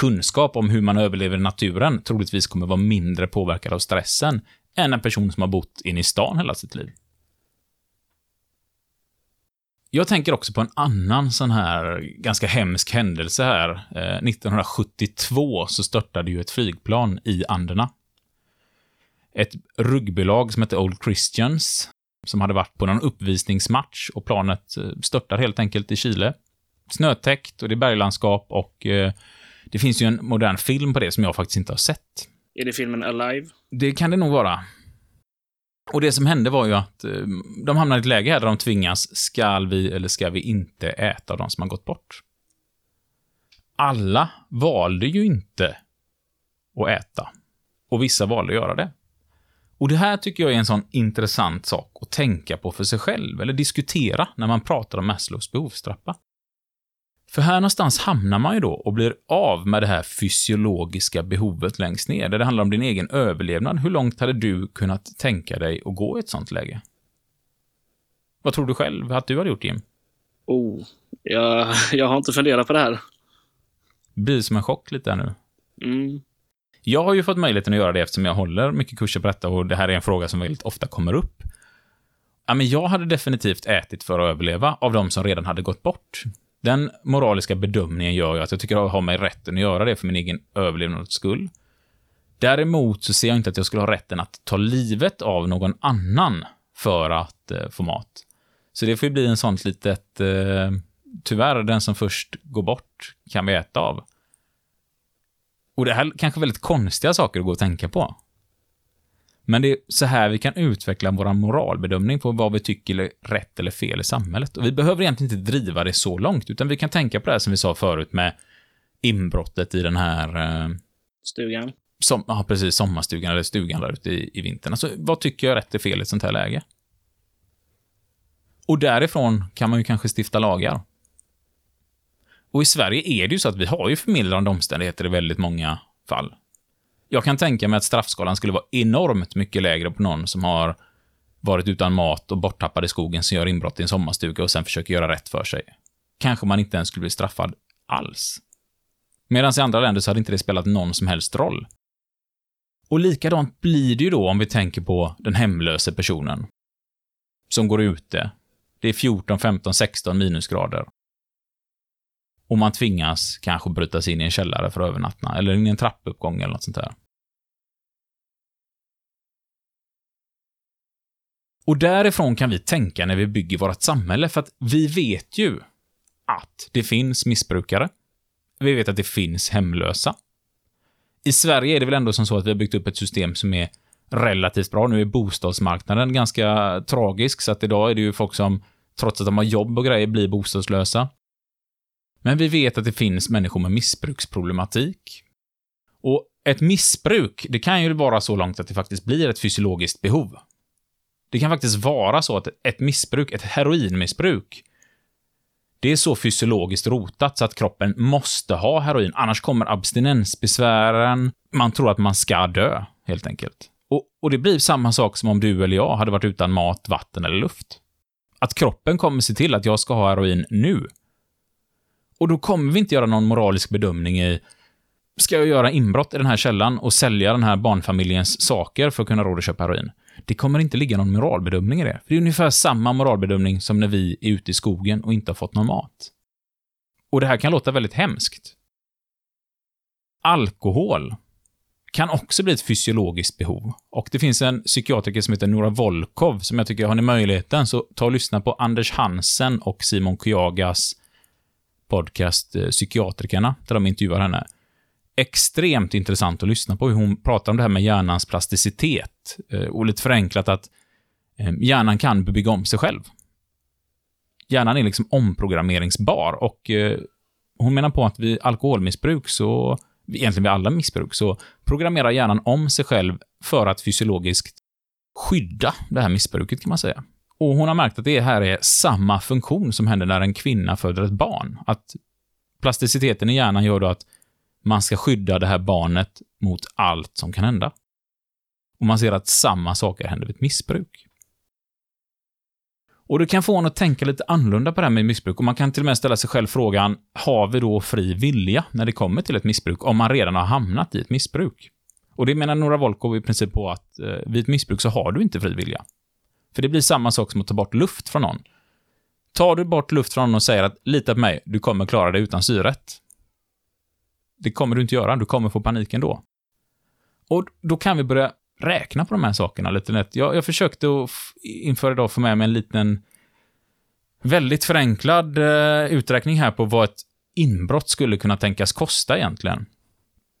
kunskap om hur man överlever i naturen troligtvis kommer vara mindre påverkad av stressen än en person som har bott inne i stan hela sitt liv. Jag tänker också på en annan sån här ganska hemsk händelse här. Eh, 1972 så störtade ju ett flygplan i Anderna. Ett rugbylag som hette Old Christians, som hade varit på någon uppvisningsmatch och planet eh, störtar helt enkelt i Chile. Snötäckt och det är berglandskap och eh, det finns ju en modern film på det som jag faktiskt inte har sett. Är det filmen Alive? Det kan det nog vara. Och det som hände var ju att eh, de hamnade i ett läge här där de tvingas, skall vi eller ska vi inte äta de som har gått bort? Alla valde ju inte att äta. Och vissa valde att göra det. Och det här tycker jag är en sån intressant sak att tänka på för sig själv, eller diskutera när man pratar om Maslows behovstrappa. För här någonstans hamnar man ju då och blir av med det här fysiologiska behovet längst ner, där det handlar om din egen överlevnad. Hur långt hade du kunnat tänka dig att gå i ett sånt läge? Vad tror du själv att du hade gjort, Jim? Oh, jag, jag har inte funderat på det här. Det blir som en chock lite nu. Mm. Jag har ju fått möjligheten att göra det eftersom jag håller mycket kurser på detta och det här är en fråga som väldigt ofta kommer upp. Ja, men jag hade definitivt ätit för att överleva av de som redan hade gått bort. Den moraliska bedömningen gör ju att jag tycker jag har mig rätten att göra det för min egen överlevnads skull. Däremot så ser jag inte att jag skulle ha rätten att ta livet av någon annan för att eh, få mat. Så det får ju bli en sånt litet, eh, tyvärr, den som först går bort kan vi äta av. Och det här är kanske väldigt konstiga saker att gå och tänka på. Men det är så här vi kan utveckla vår moralbedömning på vad vi tycker är rätt eller fel i samhället. Och vi behöver egentligen inte driva det så långt, utan vi kan tänka på det här som vi sa förut med inbrottet i den här eh, Stugan. som, ja, precis, sommarstugan eller stugan där ute i, i vintern. Alltså, vad tycker jag är rätt och fel i ett sånt här läge? Och därifrån kan man ju kanske stifta lagar. Och i Sverige är det ju så att vi har ju förmildrande omständigheter i väldigt många fall. Jag kan tänka mig att straffskalan skulle vara enormt mycket lägre på någon som har varit utan mat och borttappad i skogen som gör inbrott i en sommarstuga och sen försöker göra rätt för sig. Kanske man inte ens skulle bli straffad alls. Medan i andra länder så hade inte det spelat någon som helst roll. Och likadant blir det ju då om vi tänker på den hemlöse personen. Som går ute. Det är 14, 15, 16 minusgrader. Och man tvingas kanske bryta sig in i en källare för att övernatta, eller in i en trappuppgång eller något sånt där. Och därifrån kan vi tänka när vi bygger vårt samhälle, för att vi vet ju att det finns missbrukare. Vi vet att det finns hemlösa. I Sverige är det väl ändå som så att vi har byggt upp ett system som är relativt bra. Nu är bostadsmarknaden ganska tragisk, så att idag är det ju folk som, trots att de har jobb och grejer, blir bostadslösa. Men vi vet att det finns människor med missbruksproblematik. Och ett missbruk, det kan ju vara så långt att det faktiskt blir ett fysiologiskt behov. Det kan faktiskt vara så att ett missbruk, ett heroinmissbruk, det är så fysiologiskt rotat så att kroppen måste ha heroin, annars kommer abstinensbesvären. Man tror att man ska dö, helt enkelt. Och, och det blir samma sak som om du eller jag hade varit utan mat, vatten eller luft. Att kroppen kommer se till att jag ska ha heroin nu. Och då kommer vi inte göra någon moralisk bedömning i Ska jag göra inbrott i den här källan och sälja den här barnfamiljens saker för att kunna råd att köpa heroin? Det kommer inte ligga någon moralbedömning i det. För det är ungefär samma moralbedömning som när vi är ute i skogen och inte har fått någon mat. Och det här kan låta väldigt hemskt. Alkohol kan också bli ett fysiologiskt behov. Och det finns en psykiatriker som heter Nora Volkov, som jag tycker, har ni möjligheten, så ta och lyssna på Anders Hansen och Simon Kyagas podcast Psykiatrikerna, där de intervjuar henne. Extremt intressant att lyssna på hur hon pratar om det här med hjärnans plasticitet. Eh, och lite förenklat att eh, hjärnan kan bygga om sig själv. Hjärnan är liksom omprogrammeringsbar och eh, hon menar på att vid alkoholmissbruk så, egentligen vid alla missbruk, så programmerar hjärnan om sig själv för att fysiologiskt skydda det här missbruket kan man säga. Och hon har märkt att det här är samma funktion som händer när en kvinna föder ett barn. Att plasticiteten i hjärnan gör då att man ska skydda det här barnet mot allt som kan hända. Och man ser att samma saker händer vid ett missbruk. Och det kan få en att tänka lite annorlunda på det här med missbruk och man kan till och med ställa sig själv frågan, har vi då fri vilja när det kommer till ett missbruk, om man redan har hamnat i ett missbruk? Och det menar Nora Volkov i princip på att eh, vid ett missbruk så har du inte fri vilja. För det blir samma sak som att ta bort luft från någon. Tar du bort luft från någon och säger att lita på mig, du kommer klara dig utan syret. Det kommer du inte göra, du kommer få panik ändå. Och då kan vi börja räkna på de här sakerna lite lätt. Jag, jag försökte att inför idag få med mig en liten väldigt förenklad eh, uträkning här på vad ett inbrott skulle kunna tänkas kosta egentligen.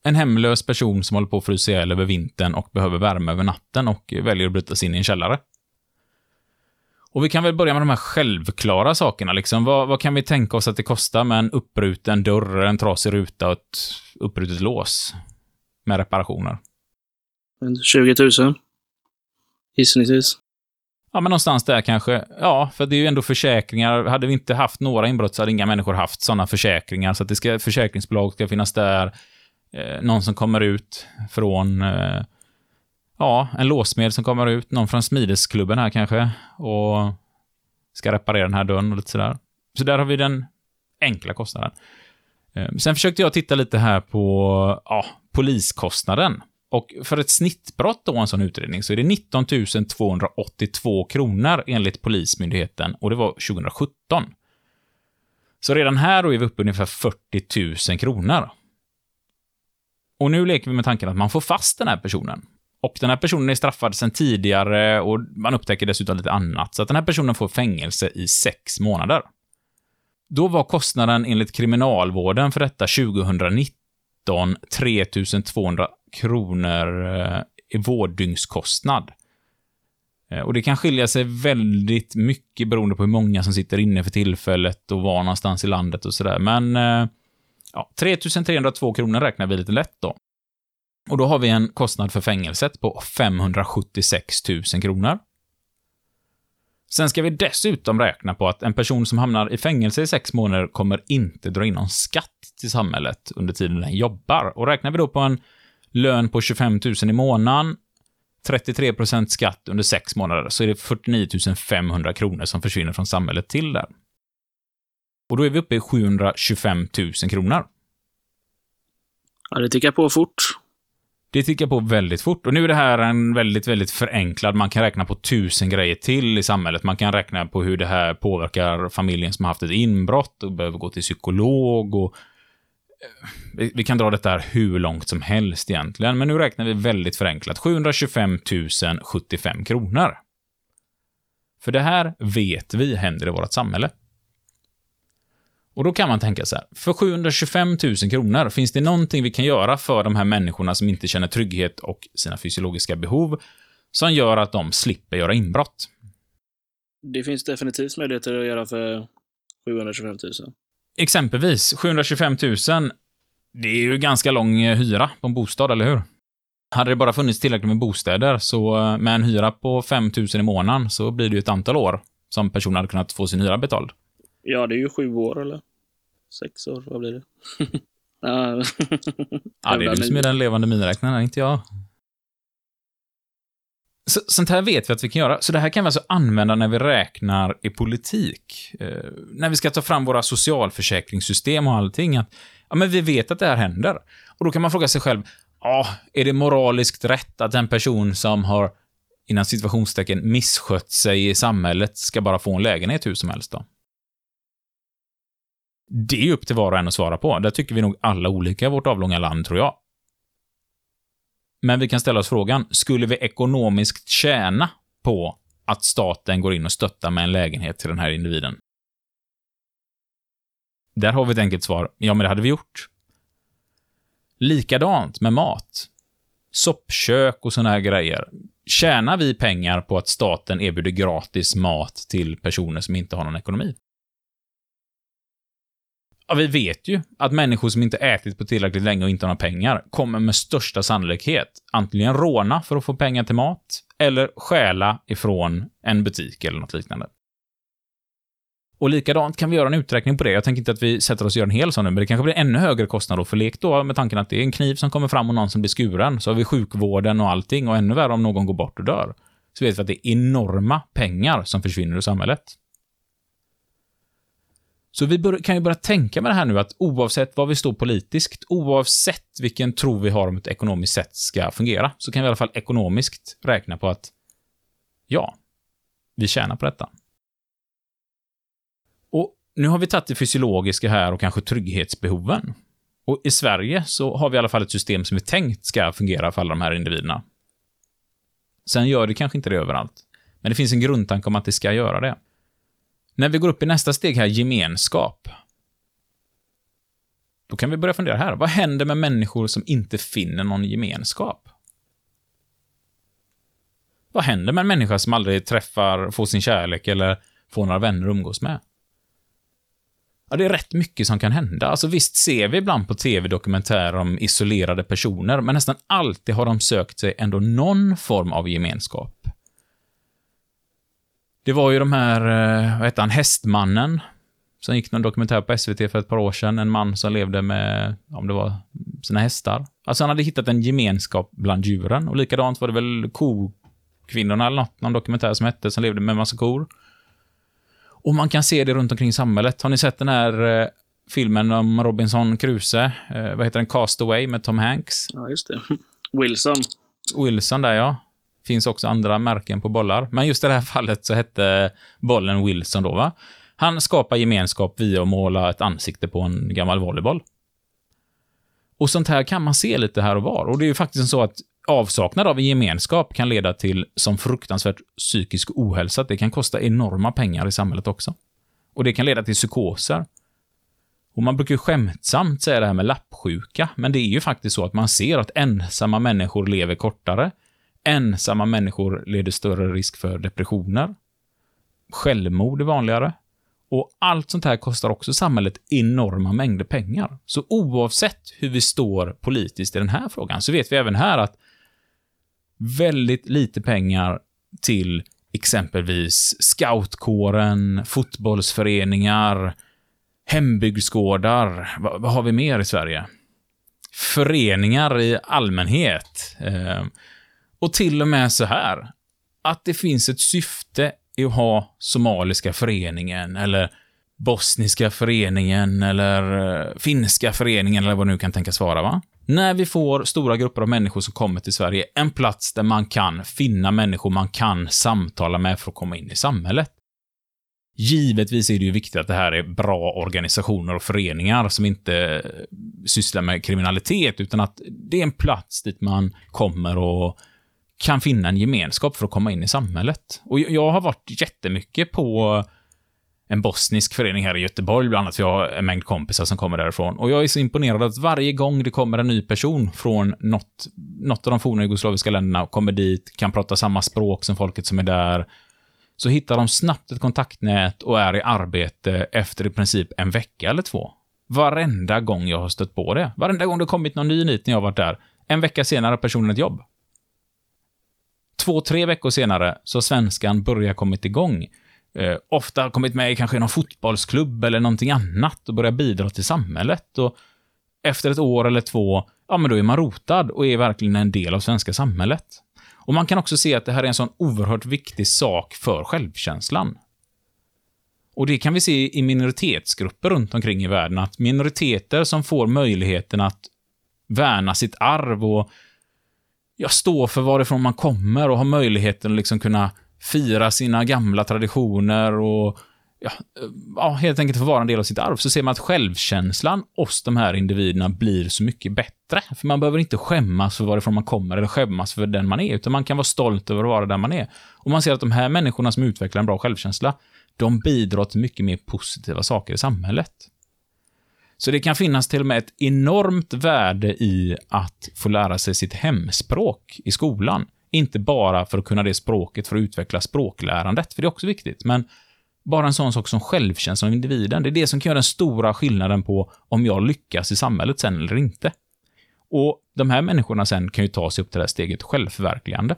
En hemlös person som håller på att frysa ihjäl över vintern och behöver värme över natten och väljer att bryta sig in i en källare. Och vi kan väl börja med de här självklara sakerna. Liksom. Vad, vad kan vi tänka oss att det kostar med en uppbruten dörr, en trasig ruta och ett uppbrutet lås? Med reparationer. 20 000. Gissningsvis. Ja, men någonstans där kanske. Ja, för det är ju ändå försäkringar. Hade vi inte haft några inbrott så hade inga människor haft sådana försäkringar. Så att det ska, försäkringsbolag ska finnas där. Eh, någon som kommer ut från eh, ja, en låsmed som kommer ut, någon från smidesklubben här kanske, och ska reparera den här dörren och lite sådär. Så där har vi den enkla kostnaden. Ehm, sen försökte jag titta lite här på ja, poliskostnaden. Och för ett snittbrott då, en sån utredning, så är det 19 282 kronor enligt Polismyndigheten, och det var 2017. Så redan här då är vi uppe ungefär 40 000 kronor. Och nu leker vi med tanken att man får fast den här personen. Och den här personen är straffad sedan tidigare och man upptäcker dessutom lite annat, så att den här personen får fängelse i sex månader. Då var kostnaden enligt kriminalvården för detta 2019 3200 kronor eh, i vårddygnskostnad. Eh, och det kan skilja sig väldigt mycket beroende på hur många som sitter inne för tillfället och var någonstans i landet och sådär. Men eh, ja, 3302 kronor räknar vi lite lätt då. Och då har vi en kostnad för fängelset på 576 000 kronor. Sen ska vi dessutom räkna på att en person som hamnar i fängelse i sex månader kommer inte dra in någon skatt till samhället under tiden den jobbar. Och räknar vi då på en lön på 25 000 i månaden, 33% skatt under sex månader, så är det 49 500 kronor som försvinner från samhället till där. Och då är vi uppe i 725 000 kronor. Ja, det tickar på fort. Det tickar på väldigt fort. Och nu är det här en väldigt, väldigt förenklad, man kan räkna på tusen grejer till i samhället. Man kan räkna på hur det här påverkar familjen som har haft ett inbrott och behöver gå till psykolog och eh, vi kan dra detta här hur långt som helst egentligen, men nu räknar vi väldigt förenklat. 725 075 kronor. För det här vet vi händer i vårt samhälle. Och då kan man tänka så här, för 725 000 kronor, finns det någonting vi kan göra för de här människorna som inte känner trygghet och sina fysiologiska behov, som gör att de slipper göra inbrott? Det finns definitivt möjligheter att göra för 725 000. Exempelvis, 725 000, det är ju ganska lång eh, hyra på en bostad, eller hur? Hade det bara funnits tillräckligt med bostäder, så eh, med en hyra på 5 000 i månaden, så blir det ju ett antal år som personen hade kunnat få sin hyra betald. Ja, det är ju sju år eller sex år. Vad blir det? [LAUGHS] [LAUGHS] ja, det är du som är den levande miniräknaren, inte jag. Så, sånt här vet vi att vi kan göra. Så det här kan vi alltså använda när vi räknar i politik. Eh, när vi ska ta fram våra socialförsäkringssystem och allting. Att, ja, men vi vet att det här händer. Och då kan man fråga sig själv, ja, är det moraliskt rätt att en person som har, innan situationstecken, misskött sig i samhället ska bara få en lägenhet hur som helst då? Det är upp till var och en att svara på. Där tycker vi nog alla olika i vårt avlånga land, tror jag. Men vi kan ställa oss frågan, skulle vi ekonomiskt tjäna på att staten går in och stöttar med en lägenhet till den här individen? Där har vi ett enkelt svar. Ja, men det hade vi gjort. Likadant med mat. Soppkök och såna här grejer. Tjänar vi pengar på att staten erbjuder gratis mat till personer som inte har någon ekonomi? Ja, vi vet ju att människor som inte ätit på tillräckligt länge och inte har några pengar kommer med största sannolikhet antingen råna för att få pengar till mat eller stjäla ifrån en butik eller något liknande. Och likadant kan vi göra en uträkning på det. Jag tänker inte att vi sätter oss och gör en hel sån nu, men det kanske blir ännu högre kostnad då för lek då med tanken att det är en kniv som kommer fram och någon som blir skuren. Så har vi sjukvården och allting och ännu värre om någon går bort och dör. Så vet vi att det är enorma pengar som försvinner ur samhället. Så vi bör, kan ju börja tänka med det här nu att oavsett var vi står politiskt, oavsett vilken tro vi har om ett ekonomiskt sätt ska fungera, så kan vi i alla fall ekonomiskt räkna på att ja, vi tjänar på detta. Och nu har vi tagit det fysiologiska här och kanske trygghetsbehoven. Och i Sverige så har vi i alla fall ett system som vi tänkt ska fungera för alla de här individerna. Sen gör det kanske inte det överallt. Men det finns en grundtanke om att det ska göra det. När vi går upp i nästa steg här, gemenskap. Då kan vi börja fundera här. Vad händer med människor som inte finner någon gemenskap? Vad händer med en människa som aldrig träffar, får sin kärlek eller får några vänner att umgås med? Ja, det är rätt mycket som kan hända. Alltså visst ser vi ibland på tv dokumentärer om isolerade personer, men nästan alltid har de sökt sig ändå någon form av gemenskap. Det var ju de här, eh, vad hette han, Hästmannen, som gick någon dokumentär på SVT för ett par år sedan. En man som levde med, om det var sina hästar. Alltså han hade hittat en gemenskap bland djuren. Och likadant var det väl kokvinnorna eller något, någon dokumentär som hette, som levde med massa kor. Och man kan se det runt omkring samhället. Har ni sett den här eh, filmen om Robinson Crusoe? Eh, vad heter den? Castaway med Tom Hanks? Ja, just det. [LAUGHS] Wilson. Wilson där, ja. Finns också andra märken på bollar. Men just i det här fallet så hette bollen Wilson då, va? Han skapar gemenskap via att måla ett ansikte på en gammal volleyboll. Och sånt här kan man se lite här och var. Och det är ju faktiskt så att avsaknad av en gemenskap kan leda till som fruktansvärt psykisk ohälsa. Det kan kosta enorma pengar i samhället också. Och det kan leda till psykoser. Och man brukar ju skämtsamt säga det här med lappsjuka, men det är ju faktiskt så att man ser att ensamma människor lever kortare. Ensamma människor leder större risk för depressioner. Självmord är vanligare. Och allt sånt här kostar också samhället enorma mängder pengar. Så oavsett hur vi står politiskt i den här frågan, så vet vi även här att väldigt lite pengar till exempelvis scoutkåren, fotbollsföreningar, hembygdsgårdar. Vad, vad har vi mer i Sverige? Föreningar i allmänhet. Eh, och till och med så här, att det finns ett syfte i att ha Somaliska föreningen eller Bosniska föreningen eller eh, Finska föreningen eller vad det nu kan tänkas vara, va? När vi får stora grupper av människor som kommer till Sverige, en plats där man kan finna människor man kan samtala med för att komma in i samhället. Givetvis är det ju viktigt att det här är bra organisationer och föreningar som inte eh, sysslar med kriminalitet, utan att det är en plats dit man kommer och kan finna en gemenskap för att komma in i samhället. Och jag har varit jättemycket på en bosnisk förening här i Göteborg, bland annat, för jag har en mängd kompisar som kommer därifrån. Och jag är så imponerad att varje gång det kommer en ny person från något, något av de forna jugoslaviska länderna och kommer dit, kan prata samma språk som folket som är där, så hittar de snabbt ett kontaktnät och är i arbete efter i princip en vecka eller två. Varenda gång jag har stött på det. Varenda gång det kommit någon ny nit när jag har varit där. En vecka senare har personen ett jobb. Två, tre veckor senare så har svenskan börjat kommit igång. Eh, ofta kommit med i kanske någon fotbollsklubb eller någonting annat och börjat bidra till samhället. Och efter ett år eller två, ja men då är man rotad och är verkligen en del av svenska samhället. Och man kan också se att det här är en sån oerhört viktig sak för självkänslan. Och det kan vi se i minoritetsgrupper runt omkring i världen, att minoriteter som får möjligheten att värna sitt arv och ja, stå för varifrån man kommer och ha möjligheten att liksom kunna fira sina gamla traditioner och ja, ja, helt enkelt få vara en del av sitt arv, så ser man att självkänslan hos de här individerna blir så mycket bättre. För man behöver inte skämmas för varifrån man kommer eller skämmas för den man är, utan man kan vara stolt över att vara den man är. Och man ser att de här människorna som utvecklar en bra självkänsla, de bidrar till mycket mer positiva saker i samhället. Så det kan finnas till och med ett enormt värde i att få lära sig sitt hemspråk i skolan. Inte bara för att kunna det språket för att utveckla språklärandet, för det är också viktigt, men bara en sån sak som självkänsla av individen. Det är det som kan göra den stora skillnaden på om jag lyckas i samhället sen eller inte. Och de här människorna sen kan ju ta sig upp till det här steget självförverkligande.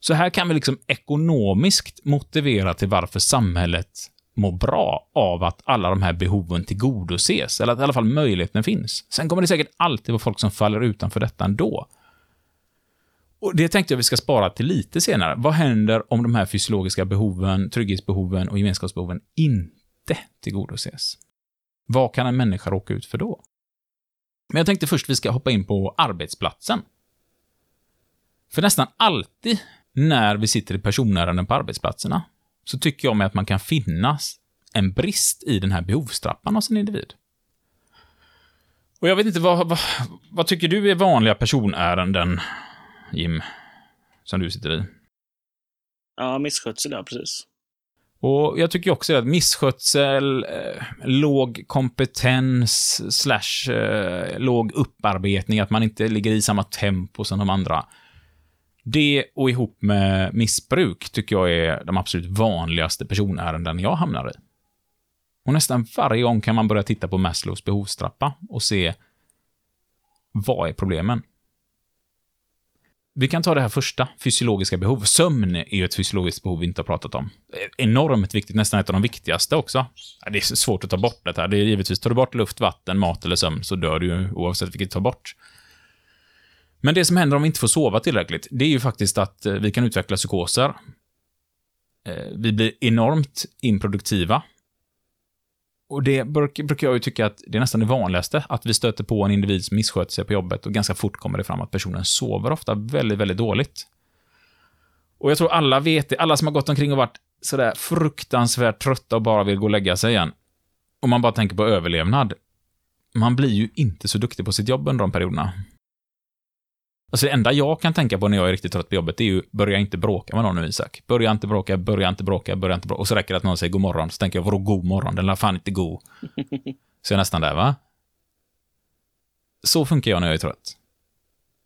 Så här kan vi liksom ekonomiskt motivera till varför samhället mår bra av att alla de här behoven tillgodoses, eller att i alla fall möjligheten finns. Sen kommer det säkert alltid vara folk som faller utanför detta ändå. Och Det tänkte jag vi ska spara till lite senare. Vad händer om de här fysiologiska behoven, trygghetsbehoven och gemenskapsbehoven inte tillgodoses? Vad kan en människa råka ut för då? Men jag tänkte först vi ska hoppa in på arbetsplatsen. För nästan alltid när vi sitter i personärenden på arbetsplatserna så tycker jag mig att man kan finnas en brist i den här behovstrappan hos en individ. Och jag vet inte, vad, vad, vad tycker du är vanliga personärenden, Jim, som du sitter i? Ja, misskötsel, ja precis. Och jag tycker också att misskötsel, eh, låg kompetens, slash eh, låg upparbetning, att man inte ligger i samma tempo som de andra. Det och ihop med missbruk tycker jag är de absolut vanligaste personärenden jag hamnar i. Och nästan varje gång kan man börja titta på Maslows behovstrappa och se vad är problemen? Vi kan ta det här första, fysiologiska behov. Sömn är ju ett fysiologiskt behov vi inte har pratat om. Enormt viktigt, nästan ett av de viktigaste också. Det är svårt att ta bort det här. Det är givetvis, tar du bort luft, vatten, mat eller sömn så dör du ju oavsett vilket du tar bort. Men det som händer om vi inte får sova tillräckligt, det är ju faktiskt att eh, vi kan utveckla psykoser. Eh, vi blir enormt improduktiva. Och det brukar jag ju tycka att det är nästan det vanligaste, att vi stöter på en individ som missköter sig på jobbet och ganska fort kommer det fram att personen sover ofta väldigt, väldigt dåligt. Och jag tror alla vet det, alla som har gått omkring och varit sådär fruktansvärt trötta och bara vill gå och lägga sig igen. Om man bara tänker på överlevnad. Man blir ju inte så duktig på sitt jobb under de perioderna. Alltså det enda jag kan tänka på när jag är riktigt trött på jobbet, är ju, börja inte bråka med någon nu Isak. Börja inte bråka, börja inte bråka, börja inte bråka. Och så räcker det att någon säger god morgon, så tänker jag, vadå god morgon? Den är fan inte god. [LAUGHS] Så jag är nästan där, va? Så funkar jag när jag är trött.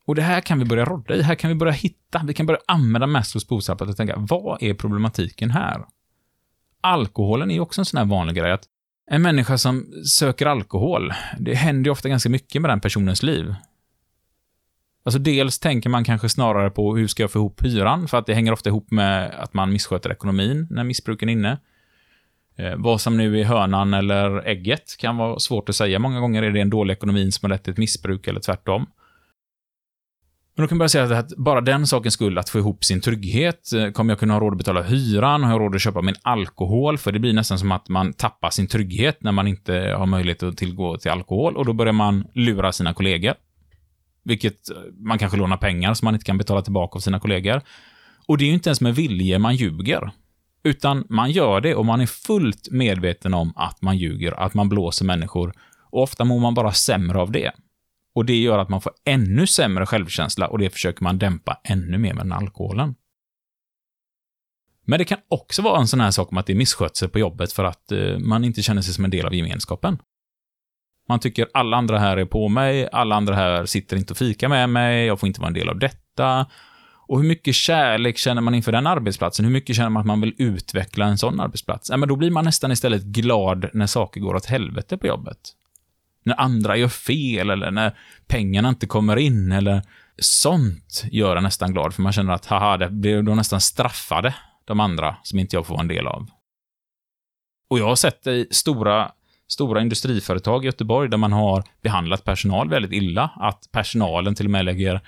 Och det här kan vi börja rodda i, här kan vi börja hitta, vi kan börja använda Maslows bosappet och tänka, vad är problematiken här? Alkoholen är ju också en sån här vanlig grej, att en människa som söker alkohol, det händer ju ofta ganska mycket med den personens liv. Alltså dels tänker man kanske snarare på hur ska jag få ihop hyran, för att det hänger ofta ihop med att man missköter ekonomin när missbruken är inne. Eh, vad som nu är hönan eller ägget kan vara svårt att säga. Många gånger är det en dålig ekonomi som har lett till ett missbruk eller tvärtom. Men då kan man börja säga att bara den sakens skull, att få ihop sin trygghet, eh, kommer jag kunna ha råd att betala hyran? Har jag råd att köpa min alkohol? För det blir nästan som att man tappar sin trygghet när man inte har möjlighet att tillgå till alkohol och då börjar man lura sina kollegor. Vilket eh, man kanske lånar pengar som man inte kan betala tillbaka av sina kollegor. Och det är ju inte ens med vilje man ljuger. Utan man gör det och man är fullt medveten om att man ljuger, att man blåser människor. Och ofta mår man bara sämre av det. Och det gör att man får ännu sämre självkänsla och det försöker man dämpa ännu mer med den alkoholen. Men det kan också vara en sån här sak om att det är misskötsel på jobbet för att eh, man inte känner sig som en del av gemenskapen. Man tycker alla andra här är på mig, alla andra här sitter inte och fikar med mig, jag får inte vara en del av detta. Och hur mycket kärlek känner man inför den arbetsplatsen? Hur mycket känner man att man vill utveckla en sån arbetsplats? Ja, men då blir man nästan istället glad när saker går åt helvete på jobbet. När andra gör fel eller när pengarna inte kommer in eller sånt gör en nästan glad för man känner att haha, det blir då nästan straffade, de andra som inte jag får vara en del av. Och jag har sett det i stora stora industriföretag i Göteborg där man har behandlat personal väldigt illa. Att personalen till och med lägger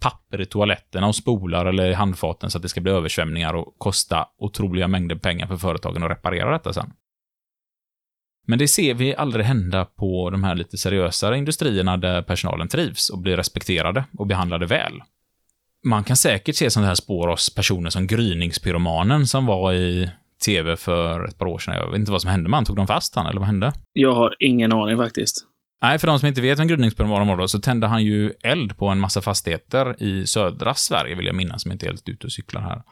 papper i toaletterna och spolar eller i handfaten så att det ska bli översvämningar och kosta otroliga mängder pengar för företagen att reparera detta sen. Men det ser vi aldrig hända på de här lite seriösare industrierna där personalen trivs och blir respekterade och behandlade väl. Man kan säkert se sådana här spår hos personer som gryningspyromanen som var i tv för ett par år sedan. Jag vet inte vad som hände med han. Tog de fast han, eller vad hände? Jag har ingen aning faktiskt. Nej, för de som inte vet vem gryningspermonen var då, så tände han ju eld på en massa fastigheter i södra Sverige, vill jag minnas, som inte är helt ute och cyklar här.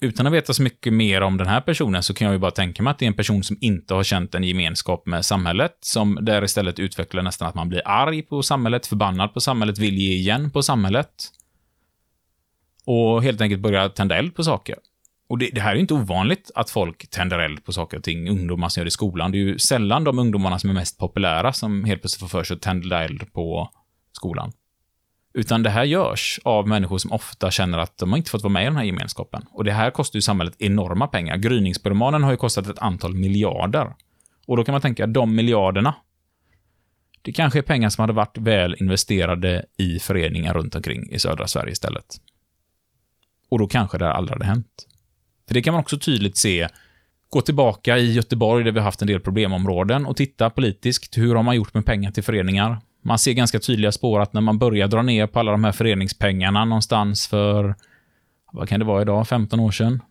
Utan att veta så mycket mer om den här personen så kan jag ju bara tänka mig att det är en person som inte har känt en gemenskap med samhället, som där istället utvecklar nästan att man blir arg på samhället, förbannad på samhället, vill ge igen på samhället. Och helt enkelt börjar tända eld på saker. Och det, det här är ju inte ovanligt att folk tänder eld på saker och ting, ungdomar som gör det i skolan. Det är ju sällan de ungdomarna som är mest populära som helt plötsligt får för sig att tända eld på skolan. Utan det här görs av människor som ofta känner att de har inte fått vara med i den här gemenskapen. Och det här kostar ju samhället enorma pengar. Gryningspyromanen har ju kostat ett antal miljarder. Och då kan man tänka, de miljarderna, det kanske är pengar som hade varit väl investerade i föreningar runt omkring i södra Sverige istället. Och då kanske det här aldrig hade hänt. För det kan man också tydligt se. Gå tillbaka i Göteborg där vi har haft en del problemområden och titta politiskt. Hur har man gjort med pengar till föreningar? Man ser ganska tydliga spår att när man börjar dra ner på alla de här föreningspengarna någonstans för, vad kan det vara idag, 15 år sedan?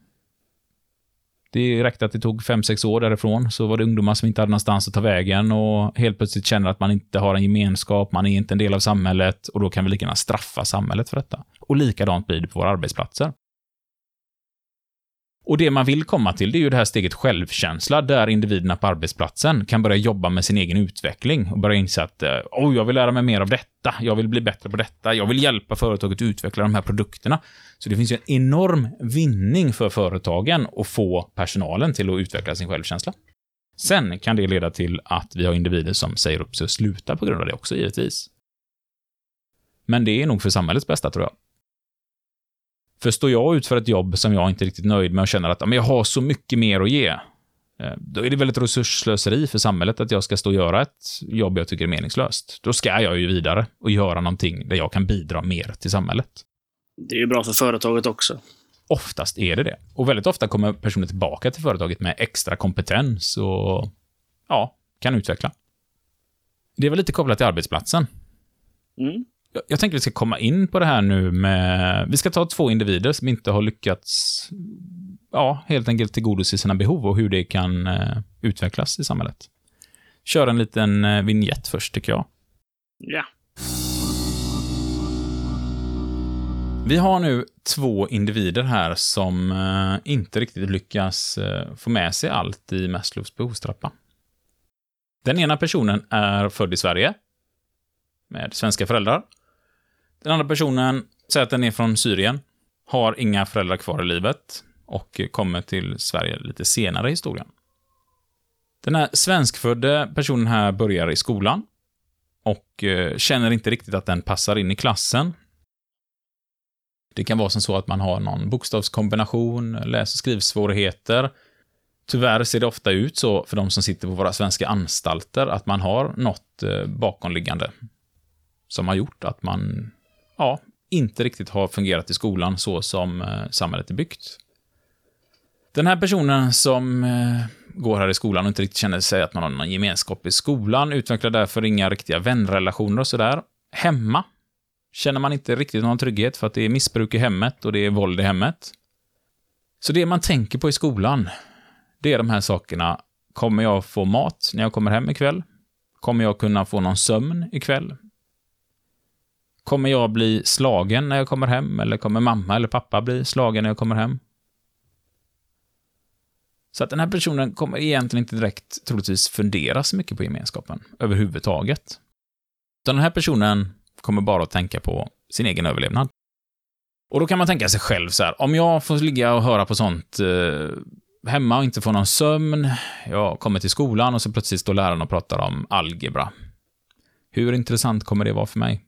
Det räckte att det tog 5-6 år därifrån, så var det ungdomar som inte hade någonstans att ta vägen och helt plötsligt känner att man inte har en gemenskap, man är inte en del av samhället och då kan vi lika gärna straffa samhället för detta. Och likadant blir det på våra arbetsplatser. Och det man vill komma till, det är ju det här steget självkänsla, där individerna på arbetsplatsen kan börja jobba med sin egen utveckling och börja inse att oh, jag vill lära mig mer av detta, jag vill bli bättre på detta, jag vill hjälpa företaget att utveckla de här produkterna. Så det finns ju en enorm vinning för företagen att få personalen till att utveckla sin självkänsla. Sen kan det leda till att vi har individer som säger upp sig och slutar på grund av det också, givetvis. Men det är nog för samhällets bästa, tror jag. För står jag ut för ett jobb som jag inte är riktigt nöjd med och känner att jag har så mycket mer att ge, eh, då är det väldigt resursslöseri för samhället att jag ska stå och göra ett jobb jag tycker är meningslöst. Då ska jag ju vidare och göra någonting där jag kan bidra mer till samhället. Det är ju bra för företaget också. Oftast är det det. Och väldigt ofta kommer personer tillbaka till företaget med extra kompetens och ja, kan utveckla. Det var lite kopplat till arbetsplatsen. Mm. Jag, tänker att vi ska komma in på det här nu med... Vi ska ta två individer som inte har lyckats, ja, helt enkelt tillgodose sina behov och hur det kan eh, utvecklas i samhället. Kör en liten eh, vignett först, tycker jag. Ja. Vi har nu två individer här som eh, inte riktigt lyckas eh, få med sig allt i Maslows behovstrappa. Den ena personen är född i Sverige med svenska föräldrar. Den andra personen säger att den är från Syrien, har inga föräldrar kvar i livet och kommer till Sverige lite senare i historien. Den här svenskfödde personen här börjar i skolan och eh, känner inte riktigt att den passar in i klassen. Det kan vara som så att man har någon bokstavskombination, läs och skrivsvårigheter. Tyvärr ser det ofta ut så för de som sitter på våra svenska anstalter att man har något eh, bakomliggande som har gjort att man, ja, inte riktigt har fungerat i skolan så som eh, samhället är byggt. Den här personen som eh, går här i skolan och inte riktigt känner sig att man har någon gemenskap i skolan utvecklar därför inga riktiga vänrelationer och sådär. Hemma känner man inte riktigt någon trygghet för att det är missbruk i hemmet och det är våld i hemmet. Så det man tänker på i skolan, det är de här sakerna. Kommer jag få mat när jag kommer hem ikväll? Kommer jag kunna få någon sömn ikväll? Kommer jag bli slagen när jag kommer hem? Eller kommer mamma eller pappa bli slagen när jag kommer hem? Så att den här personen kommer egentligen inte direkt troligtvis fundera så mycket på gemenskapen överhuvudtaget. Utan den här personen kommer bara att tänka på sin egen överlevnad. Och då kan man tänka sig själv så här, om jag får ligga och höra på sånt eh, hemma och inte få någon sömn, jag kommer till skolan och så plötsligt står läraren och pratar om algebra. Hur intressant kommer det vara för mig?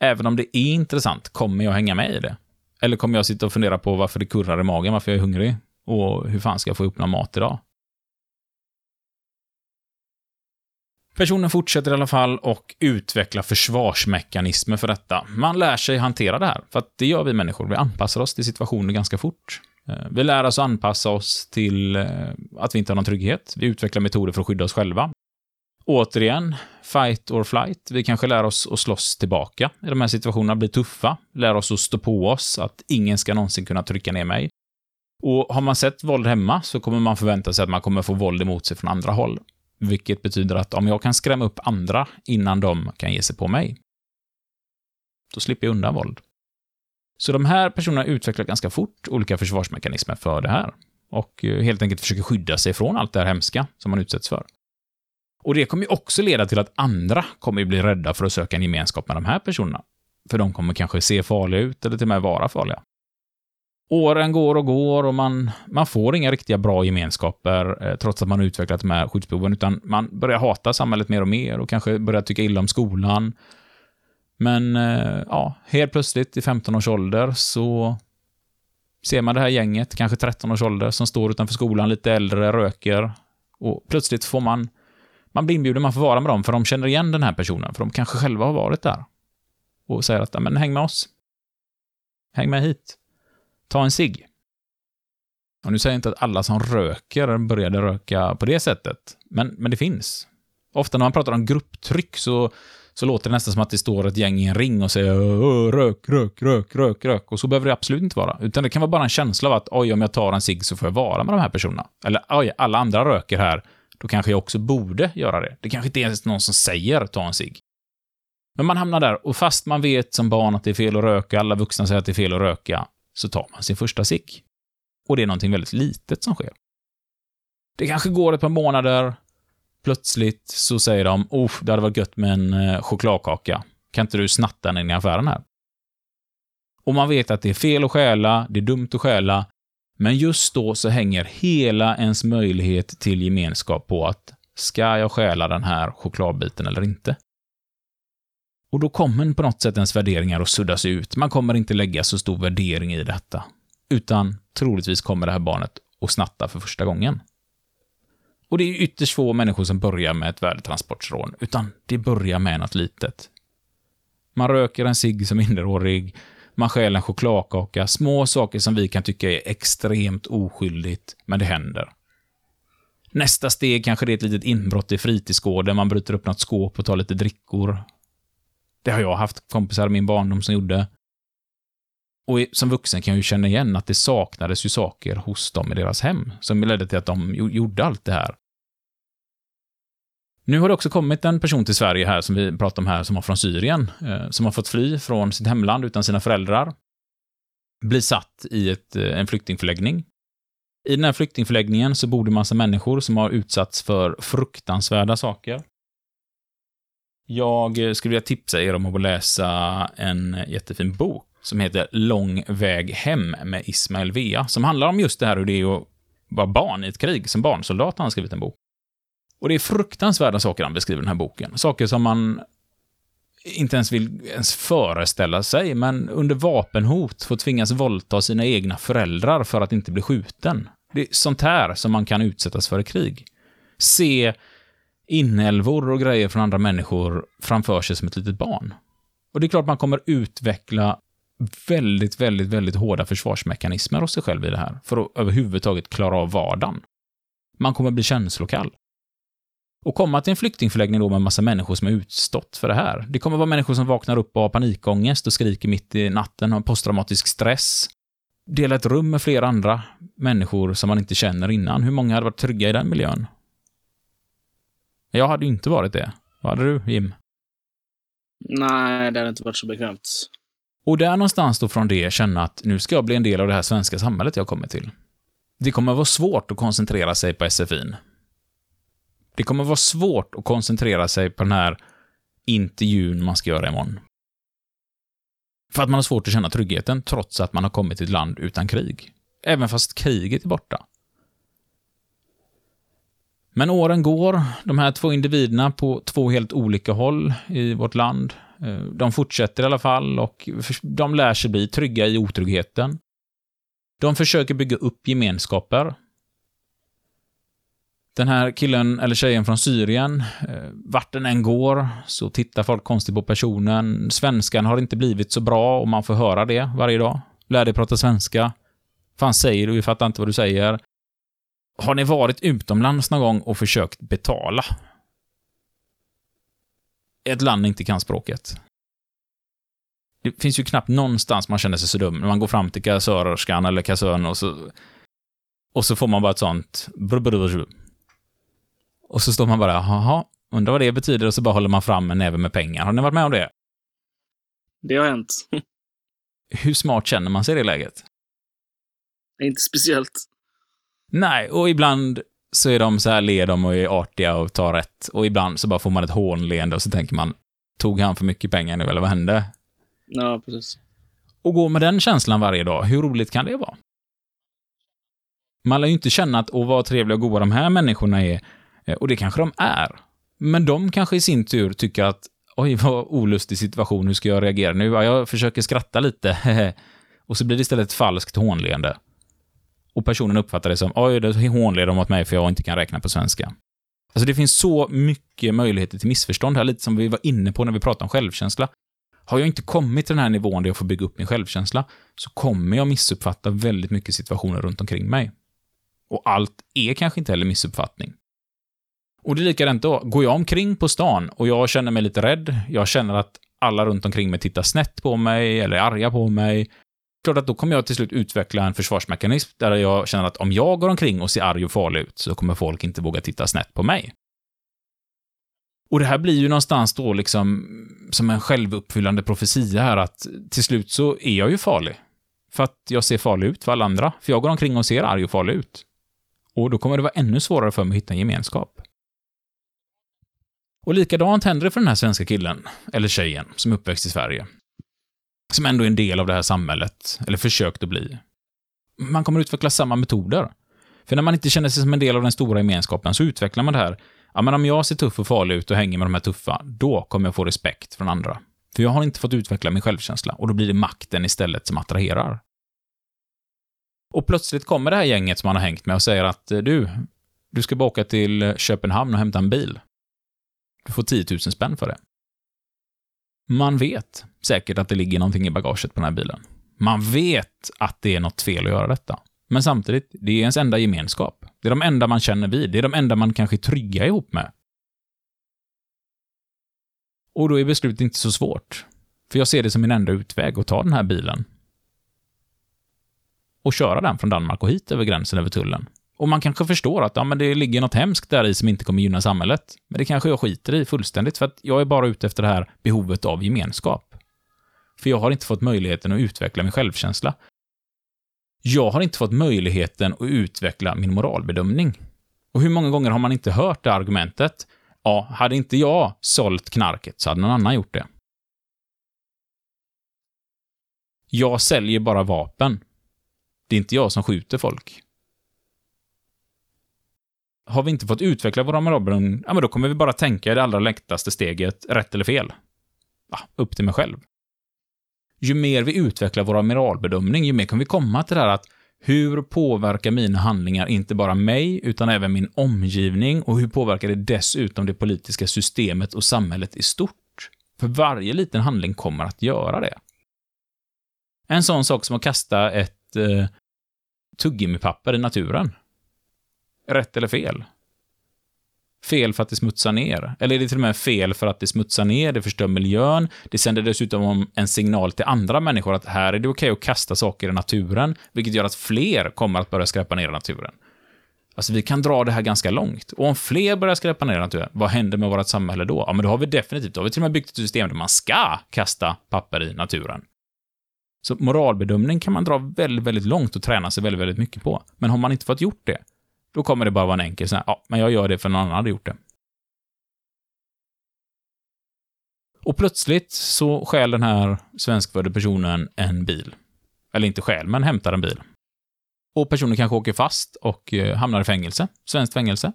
Även om det är intressant, kommer jag hänga med i det? Eller kommer jag sitta och fundera på varför det kurrar i magen, varför jag är hungrig? Och hur fan ska jag få ihop någon mat idag? Personen fortsätter i alla fall och utvecklar försvarsmekanismer för detta. Man lär sig hantera det här, för att det gör vi människor. Vi anpassar oss till situationer ganska fort. Eh, vi lär oss att anpassa oss till eh, att vi inte har någon trygghet. Vi utvecklar metoder för att skydda oss själva. Återigen, fight or flight. Vi kanske lär oss att slåss tillbaka i de här situationerna, bli tuffa, lär oss att stå på oss, att ingen ska någonsin kunna trycka ner mig. Och har man sett våld hemma så kommer man förvänta sig att man kommer få våld emot sig från andra håll. Vilket betyder att om jag kan skrämma upp andra innan de kan ge sig på mig, då slipper jag undan våld. Så de här personerna utvecklar ganska fort olika försvarsmekanismer för det här. Och eh, helt enkelt försöker skydda sig från allt det här hemska som man utsätts för. Och det kommer ju också leda till att andra kommer bli rädda för att söka en gemenskap med de här personerna. För de kommer kanske se farliga ut eller till och med vara farliga. Åren går och går och man, man får inga riktiga bra gemenskaper eh, trots att man utvecklat de här skyddsbehoven, utan man börjar hata samhället mer och mer och kanske börjar tycka illa om skolan. Men eh, ja, helt plötsligt i 15 års ålder så ser man det här gänget, kanske 13 års ålder, som står utanför skolan, lite äldre, röker. Och plötsligt får man, man blir inbjuden, man får vara med dem, för de känner igen den här personen, för de kanske själva har varit där. Och säger att, men häng med oss. Häng med hit. Ta en cigg. Och nu säger jag inte att alla som röker började röka på det sättet, men, men det finns. Ofta när man pratar om grupptryck så, så låter det nästan som att det står ett gäng i en ring och säger rök, rök, rök, rök, rök. Och så behöver det absolut inte vara. Utan det kan vara bara en känsla av att oj, om jag tar en cigg så får jag vara med de här personerna. Eller oj, alla andra röker här, då kanske jag också borde göra det. Det kanske inte ens är någon som säger ta en cigg. Men man hamnar där, och fast man vet som barn att det är fel att röka, alla vuxna säger att det är fel att röka, så tar man sin första cigg. Och det är någonting väldigt litet som sker. Det kanske går ett par månader, plötsligt så säger de oh, det hade varit gött med en eh, chokladkaka. Kan inte du snatta den in i affären här? Och man vet att det är fel att stjäla, det är dumt att stjäla, men just då så hänger hela ens möjlighet till gemenskap på att ska jag stjäla den här chokladbiten eller inte? Och då kommer på något sätt ens värderingar att suddas ut. Man kommer inte lägga så stor värdering i detta. Utan troligtvis kommer det här barnet att snatta för första gången. Och det är ytterst få människor som börjar med ett värdetransportsrån, utan det börjar med något litet. Man röker en cigg som minderårig, man stjäl en chokladkaka, små saker som vi kan tycka är extremt oskyldigt, men det händer. Nästa steg kanske det är ett litet inbrott i fritidsgården, man bryter upp något skåp och tar lite drickor. Det har jag haft kompisar i min barndom som gjorde. Och som vuxen kan jag ju känna igen att det saknades ju saker hos dem i deras hem, som ledde till att de gjorde allt det här. Nu har det också kommit en person till Sverige här, som vi pratar om här, som var från Syrien, eh, som har fått fly från sitt hemland utan sina föräldrar. Blir satt i ett, eh, en flyktingförläggning. I den här flyktingförläggningen så bor det massa människor som har utsatts för fruktansvärda saker. Jag eh, skulle vilja tipsa er om att läsa en jättefin bok som heter Lång väg hem med Ismail Vea, som handlar om just det här hur det är att vara barn i ett krig. Som barnsoldat har han skrivit en bok. Och det är fruktansvärda saker han beskriver i den här boken. Saker som man inte ens vill ens föreställa sig, men under vapenhot får tvingas våldta sina egna föräldrar för att inte bli skjuten. Det är sånt här som man kan utsättas för i krig. Se inälvor och grejer från andra människor framför sig som ett litet barn. Och det är klart man kommer utveckla väldigt, väldigt, väldigt hårda försvarsmekanismer hos sig själv i det här, för att överhuvudtaget klara av vardagen. Man kommer bli känslokall. Och komma till en flyktingförläggning då med en massa människor som har utstått för det här. Det kommer vara människor som vaknar upp och har panikångest och skriker mitt i natten, har posttraumatisk stress. Dela ett rum med flera andra människor som man inte känner innan. Hur många hade varit trygga i den miljön? Jag hade ju inte varit det. Vad hade du, Jim? Nej, det hade inte varit så bekvämt. Och där någonstans då från det känna att nu ska jag bli en del av det här svenska samhället jag kommer till. Det kommer vara svårt att koncentrera sig på SFIn. Det kommer vara svårt att koncentrera sig på den här intervjun man ska göra imorgon. För att man har svårt att känna tryggheten trots att man har kommit till ett land utan krig. Även fast kriget är borta. Men åren går, de här två individerna på två helt olika håll i vårt land, eh, de fortsätter i alla fall och de lär sig bli trygga i otryggheten. De försöker bygga upp gemenskaper. Den här killen eller tjejen från Syrien, eh, vart den än går så tittar folk konstigt på personen. Svenskan har inte blivit så bra och man får höra det varje dag. Lär dig prata svenska. Fan säger du? Vi fattar inte vad du säger. Har ni varit utomlands någon gång och försökt betala? ett land inte kan språket. Det finns ju knappt någonstans man känner sig så dum. När man går fram till kassörerskan eller kassören och så, och så får man bara ett sånt... Och så står man bara, jaha, undrar vad det betyder och så bara håller man fram en näve med pengar. Har ni varit med om det? Det har hänt. Hur smart känner man sig i det läget? Inte speciellt. Nej, och ibland så är de så här, ler de och är artiga och tar rätt. Och ibland så bara får man ett hånleende och så tänker man, tog han för mycket pengar nu eller vad hände? Ja, precis. Och gå med den känslan varje dag, hur roligt kan det vara? Man lär ju inte känna att, åh vad trevliga och goda de här människorna är. Eh, och det kanske de är. Men de kanske i sin tur tycker att, oj vad olustig situation, hur ska jag reagera nu? Jag försöker skratta lite, [LAUGHS] och så blir det istället ett falskt hånleende. Och personen uppfattar det som, oj, det hånler de åt mig för jag inte kan räkna på svenska. Alltså det finns så mycket möjligheter till missförstånd här, lite som vi var inne på när vi pratade om självkänsla. Har jag inte kommit till den här nivån där jag får bygga upp min självkänsla, så kommer jag missuppfatta väldigt mycket situationer runt omkring mig. Och allt är kanske inte heller missuppfattning. Och det är likadant då. Går jag omkring på stan och jag känner mig lite rädd, jag känner att alla runt omkring mig tittar snett på mig eller är arga på mig, klart att då kommer jag till slut utveckla en försvarsmekanism där jag känner att om jag går omkring och ser arg och farlig ut så kommer folk inte våga titta snett på mig. Och det här blir ju någonstans då liksom som en självuppfyllande profetia här att till slut så är jag ju farlig. För att jag ser farlig ut för alla andra. För jag går omkring och ser arg och farlig ut. Och då kommer det vara ännu svårare för mig att hitta en gemenskap. Och likadant händer det för den här svenska killen, eller tjejen, som är uppväxt i Sverige. Som ändå är en del av det här samhället, eller försökt att bli. Man kommer utveckla samma metoder. För när man inte känner sig som en del av den stora gemenskapen så utvecklar man det här. Ja, men om jag ser tuff och farlig ut och hänger med de här tuffa, då kommer jag få respekt från andra. För jag har inte fått utveckla min självkänsla och då blir det makten istället som attraherar. Och plötsligt kommer det här gänget som man har hängt med och säger att du, du ska bara åka till Köpenhamn och hämta en bil. Du får 10 000 spänn för det. Man vet säkert att det ligger någonting i bagaget på den här bilen. Man vet att det är något fel att göra detta. Men samtidigt, det är ens enda gemenskap. Det är de enda man känner vid. Det är de enda man kanske är trygga ihop med. Och då är beslutet inte så svårt. För jag ser det som min enda utväg att ta den här bilen och köra den från Danmark och hit över gränsen över tullen. Och man kanske förstår att ja, men det ligger något hemskt där i som inte kommer gynna samhället. Men det kanske jag skiter i fullständigt, för att jag är bara ute efter det här behovet av gemenskap. För jag har inte fått möjligheten att utveckla min självkänsla. Jag har inte fått möjligheten att utveckla min moralbedömning. Och hur många gånger har man inte hört det argumentet? Ja, hade inte jag sålt knarket så hade någon annan gjort det. Jag säljer bara vapen. Det är inte jag som skjuter folk. Har vi inte fått utveckla våra moralbedömningar, ja men då kommer vi bara tänka i det allra lättaste steget, rätt eller fel. Ja, upp till mig själv. Ju mer vi utvecklar vår moralbedömning, ju mer kan vi komma till det här att hur påverkar mina handlingar inte bara mig, utan även min omgivning och hur påverkar det dessutom det politiska systemet och samhället i stort? För varje liten handling kommer att göra det. En sån sak som att kasta ett eh, tuggummipapper i naturen. Rätt eller fel? Fel för att det smutsar ner. Eller är det till och med fel för att det smutsar ner, det förstör miljön, det sänder dessutom en signal till andra människor att här är det okej att kasta saker i naturen, vilket gör att fler kommer att börja skräpa ner i naturen. Alltså, vi kan dra det här ganska långt. Och om fler börjar skräpa ner naturen, vad händer med vårt samhälle då? Ja, men då har vi definitivt, då har vi till och med byggt ett system där man ska kasta papper i naturen. Så moralbedömning kan man dra väldigt, väldigt långt och träna sig väldigt, väldigt mycket på. Men har man inte fått gjort det, då kommer det bara vara en enkel sån här, ja, men jag gör det för någon annan hade gjort det. Och plötsligt så stjäl den här svenskfödde personen en bil. Eller inte stjäl, men hämtar en bil. Och personen kanske åker fast och eh, hamnar i fängelse. Svenskt fängelse.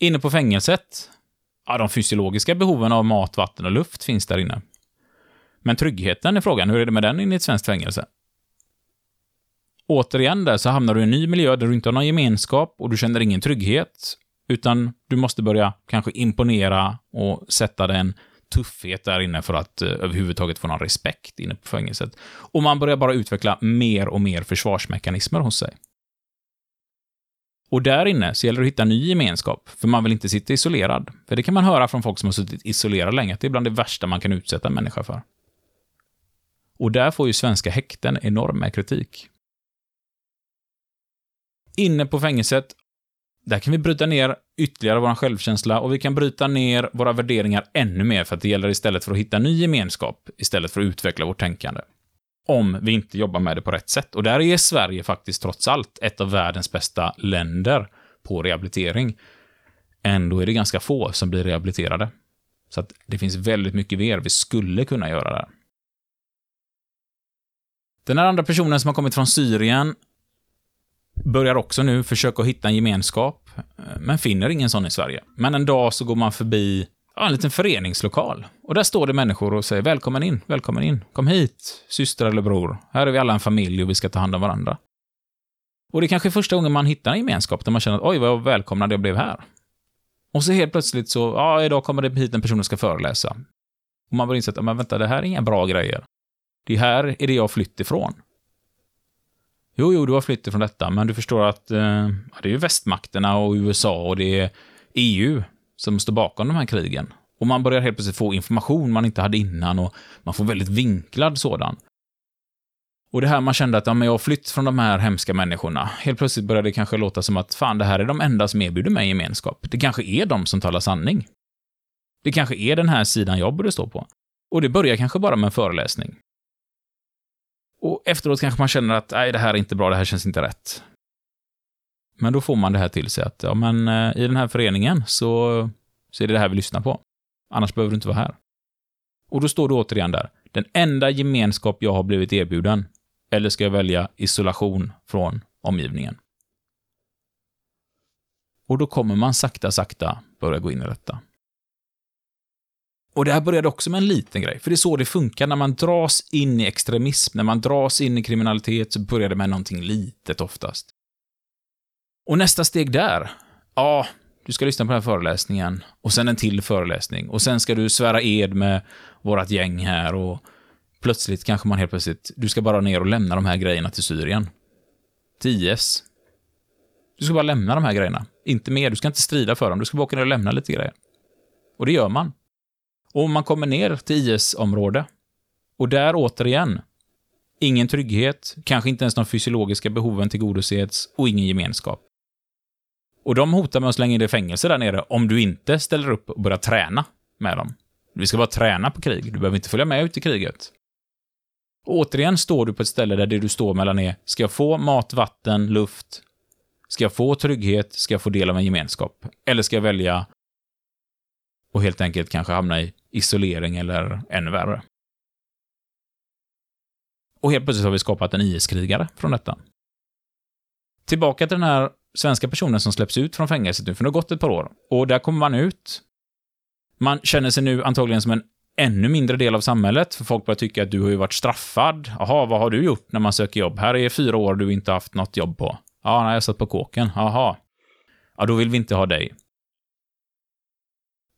Inne på fängelset, ja, de fysiologiska behoven av mat, vatten och luft finns där inne. Men tryggheten är frågan, hur är det med den inne i ett svenskt fängelse? Återigen där så hamnar du i en ny miljö där du inte har någon gemenskap och du känner ingen trygghet, utan du måste börja kanske imponera och sätta dig en tuffhet där inne för att eh, överhuvudtaget få någon respekt inne på fängelset. Och man börjar bara utveckla mer och mer försvarsmekanismer hos sig. Och där inne så gäller det att hitta ny gemenskap, för man vill inte sitta isolerad. För det kan man höra från folk som har suttit isolerade länge, att det är bland det värsta man kan utsätta en människa för. Och där får ju svenska häkten enorm med kritik. Inne på fängelset, där kan vi bryta ner ytterligare vår självkänsla och vi kan bryta ner våra värderingar ännu mer för att det gäller istället för att hitta ny gemenskap, istället för att utveckla vårt tänkande. Om vi inte jobbar med det på rätt sätt. Och där är Sverige faktiskt trots allt ett av världens bästa länder på rehabilitering. Ändå är det ganska få som blir rehabiliterade. Så att det finns väldigt mycket mer vi skulle kunna göra där. Den här andra personen som har kommit från Syrien börjar också nu försöka hitta en gemenskap, men finner ingen sån i Sverige. Men en dag så går man förbi ja, en liten föreningslokal. Och där står det människor och säger välkommen in, välkommen in, kom hit, syster eller bror. Här är vi alla en familj och vi ska ta hand om varandra. Och det är kanske är första gången man hittar en gemenskap där man känner att oj, vad välkomnad jag blev här. Och så helt plötsligt så, ja, idag kommer det hit en person som ska föreläsa. Och man börjar inse att, men vänta, det här är inga bra grejer. Det här är det jag flytt ifrån. Jo, jo, du har flytt ifrån detta, men du förstår att eh, det är ju västmakterna och USA och det är EU som står bakom de här krigen. Och man börjar helt plötsligt få information man inte hade innan och man får väldigt vinklad sådan. Och det här man kände att ja, men jag har flytt från de här hemska människorna. Helt plötsligt började det kanske låta som att fan, det här är de enda som erbjuder mig gemenskap. Det kanske är de som talar sanning. Det kanske är den här sidan jag borde stå på. Och det börjar kanske bara med en föreläsning. Och efteråt kanske man känner att nej, det här är inte bra, det här känns inte rätt. Men då får man det här till sig att, ja men eh, i den här föreningen så, så är det det här vi lyssnar på. Annars behöver du inte vara här. Och då står du återigen där. Den enda gemenskap jag har blivit erbjuden. Eller ska jag välja isolation från omgivningen? Och då kommer man sakta, sakta börja gå in i detta. Och det här började också med en liten grej, för det är så det funkar. När man dras in i extremism, när man dras in i kriminalitet, så börjar det med någonting litet oftast. Och nästa steg där, ja, du ska lyssna på den här föreläsningen, och sen en till föreläsning, och sen ska du svära ed med vårat gäng här, och plötsligt kanske man helt plötsligt, du ska bara ner och lämna de här grejerna till Syrien. Till IS. Du ska bara lämna de här grejerna. Inte mer, du ska inte strida för dem, du ska bara åka ner och lämna lite grejer. Och det gör man. Och man kommer ner till IS-område. Och där återigen, ingen trygghet, kanske inte ens de fysiologiska behoven tillgodoses och ingen gemenskap. Och de hotar med att slänga in dig i fängelse där nere om du inte ställer upp och börjar träna med dem. Vi ska bara träna på krig, du behöver inte följa med ut i kriget. Och återigen står du på ett ställe där det du står mellan är, ska jag få mat, vatten, luft? Ska jag få trygghet? Ska jag få del av en gemenskap? Eller ska jag välja och helt enkelt kanske hamna i isolering eller ännu värre? Och helt plötsligt har vi skapat en IS-krigare från detta. Tillbaka till den här svenska personen som släpps ut från fängelset nu, för det har gått ett par år. Och där kommer man ut. Man känner sig nu antagligen som en ännu mindre del av samhället, för folk börjar tycka att du har ju varit straffad. Jaha, vad har du gjort när man söker jobb? Här är fyra år du inte haft något jobb på. Ja, nej, jag satt på kåken. Jaha. Ja, då vill vi inte ha dig.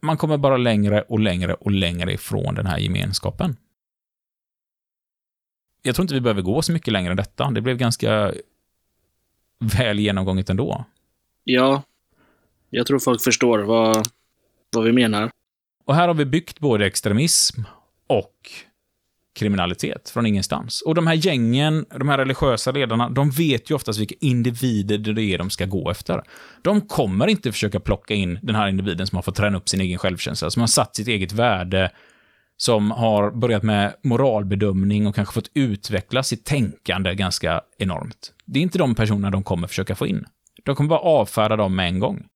Man kommer bara längre och längre och längre ifrån den här gemenskapen. Jag tror inte vi behöver gå så mycket längre än detta. Det blev ganska väl genomgånget ändå. Ja, jag tror folk förstår vad, vad vi menar. Och här har vi byggt både extremism och kriminalitet från ingenstans. Och de här gängen, de här religiösa ledarna, de vet ju oftast vilka individer det är de ska gå efter. De kommer inte försöka plocka in den här individen som har fått träna upp sin egen självkänsla, som har satt sitt eget värde, som har börjat med moralbedömning och kanske fått utveckla sitt tänkande ganska enormt. Det är inte de personerna de kommer försöka få in. De kommer bara avfärda dem med en gång.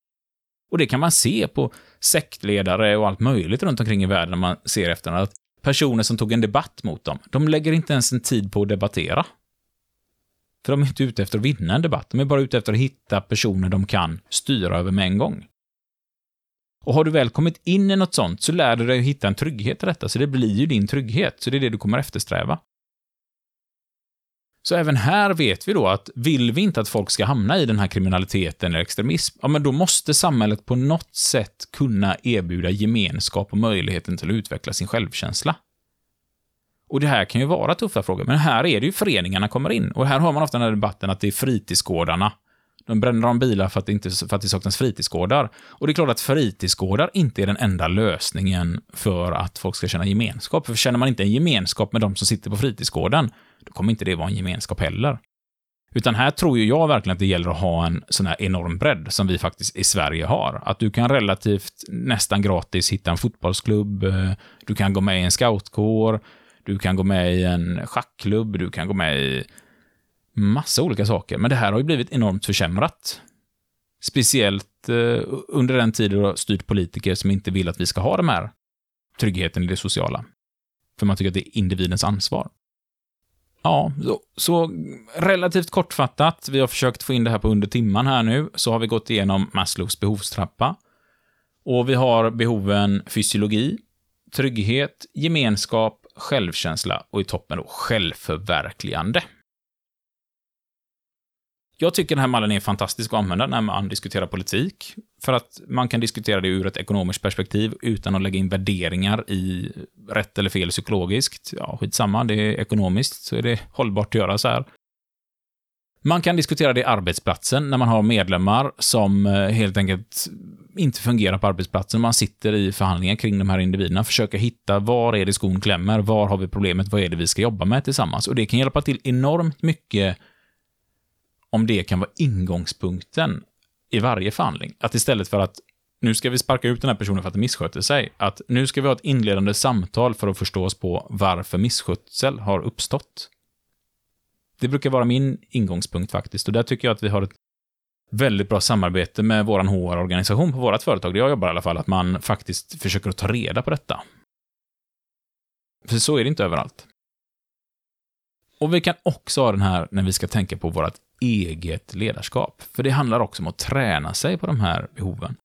Och det kan man se på sektledare och allt möjligt runt omkring i världen när man ser efter att personer som tog en debatt mot dem, de lägger inte ens en tid på att debattera. För de är inte ute efter att vinna en debatt, de är bara ute efter att hitta personer de kan styra över med en gång. Och har du väl kommit in i något sånt så lär du dig att hitta en trygghet i detta, så det blir ju din trygghet, så det är det du kommer eftersträva. Så även här vet vi då att vill vi inte att folk ska hamna i den här kriminaliteten eller extremism, ja men då måste samhället på något sätt kunna erbjuda gemenskap och möjligheten till att utveckla sin självkänsla. Och det här kan ju vara tuffa frågor, men här är det ju föreningarna kommer in. Och här har man ofta den här debatten att det är fritidsgårdarna, De bränner om bilar för att, det inte, för att det saknas fritidsgårdar. Och det är klart att fritidsgårdar inte är den enda lösningen för att folk ska känna gemenskap. För känner man inte en gemenskap med de som sitter på fritidsgården, då kommer inte det vara en gemenskap heller. Utan här tror ju jag verkligen att det gäller att ha en sån här enorm bredd som vi faktiskt i Sverige har. Att du kan relativt nästan gratis hitta en fotbollsklubb, eh, du kan gå med i en scoutkår, du kan gå med i en schackklubb, du kan gå med i massa olika saker. Men det här har ju blivit enormt försämrat. Speciellt eh, under den tid då har styrt politiker som inte vill att vi ska ha den här tryggheten i det sociala. För man tycker att det är individens ansvar. Ja, så, så, relativt kortfattat, vi har försökt få in det här på under timman här nu, så har vi gått igenom Maslows behovstrappa. Och vi har behoven fysiologi, trygghet, gemenskap, självkänsla och i toppen då självförverkligande. Jag tycker den här mallen är fantastisk att använda när man diskuterar politik. För att man kan diskutera det ur ett ekonomiskt perspektiv utan att lägga in värderingar i rätt eller fel psykologiskt. Ja, skitsamma, det är ekonomiskt, så är det hållbart att göra så här. Man kan diskutera det i arbetsplatsen när man har medlemmar som eh, helt enkelt inte fungerar på arbetsplatsen. Man sitter i förhandlingar kring de här individerna, försöker hitta var är det skon klämmer, var har vi problemet, vad är det vi ska jobba med tillsammans? Och det kan hjälpa till enormt mycket om det kan vara ingångspunkten i varje förhandling. Att istället för att nu ska vi sparka ut den här personen för att den missköter sig, att nu ska vi ha ett inledande samtal för att förstå oss på varför misskötsel har uppstått. Det brukar vara min ingångspunkt faktiskt, och där tycker jag att vi har ett väldigt bra samarbete med vår HR-organisation på vårt företag, där jag jobbar i alla fall, att man faktiskt försöker att ta reda på detta. För så är det inte överallt. Och vi kan också ha den här när vi ska tänka på vårt eget ledarskap. För det handlar också om att träna sig på de här behoven.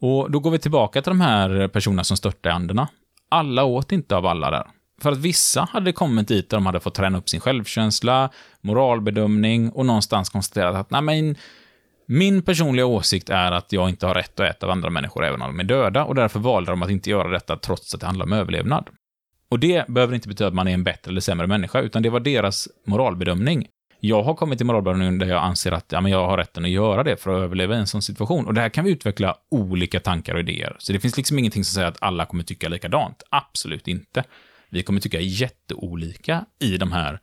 Och då går vi tillbaka till de här personerna som störtade i anderna. Alla åt inte av alla där. För att vissa hade kommit dit där de hade fått träna upp sin självkänsla, moralbedömning och någonstans konstaterat att nej men, min personliga åsikt är att jag inte har rätt att äta av andra människor även om de är döda och därför valde de att inte göra detta trots att det handlar om överlevnad. Och det behöver inte betyda att man är en bättre eller sämre människa, utan det var deras moralbedömning. Jag har kommit till moralbedömningen där jag anser att ja, men jag har rätten att göra det för att överleva i en sån situation. Och det här kan vi utveckla olika tankar och idéer. Så det finns liksom ingenting som säger att alla kommer tycka likadant. Absolut inte. Vi kommer tycka jätteolika i de här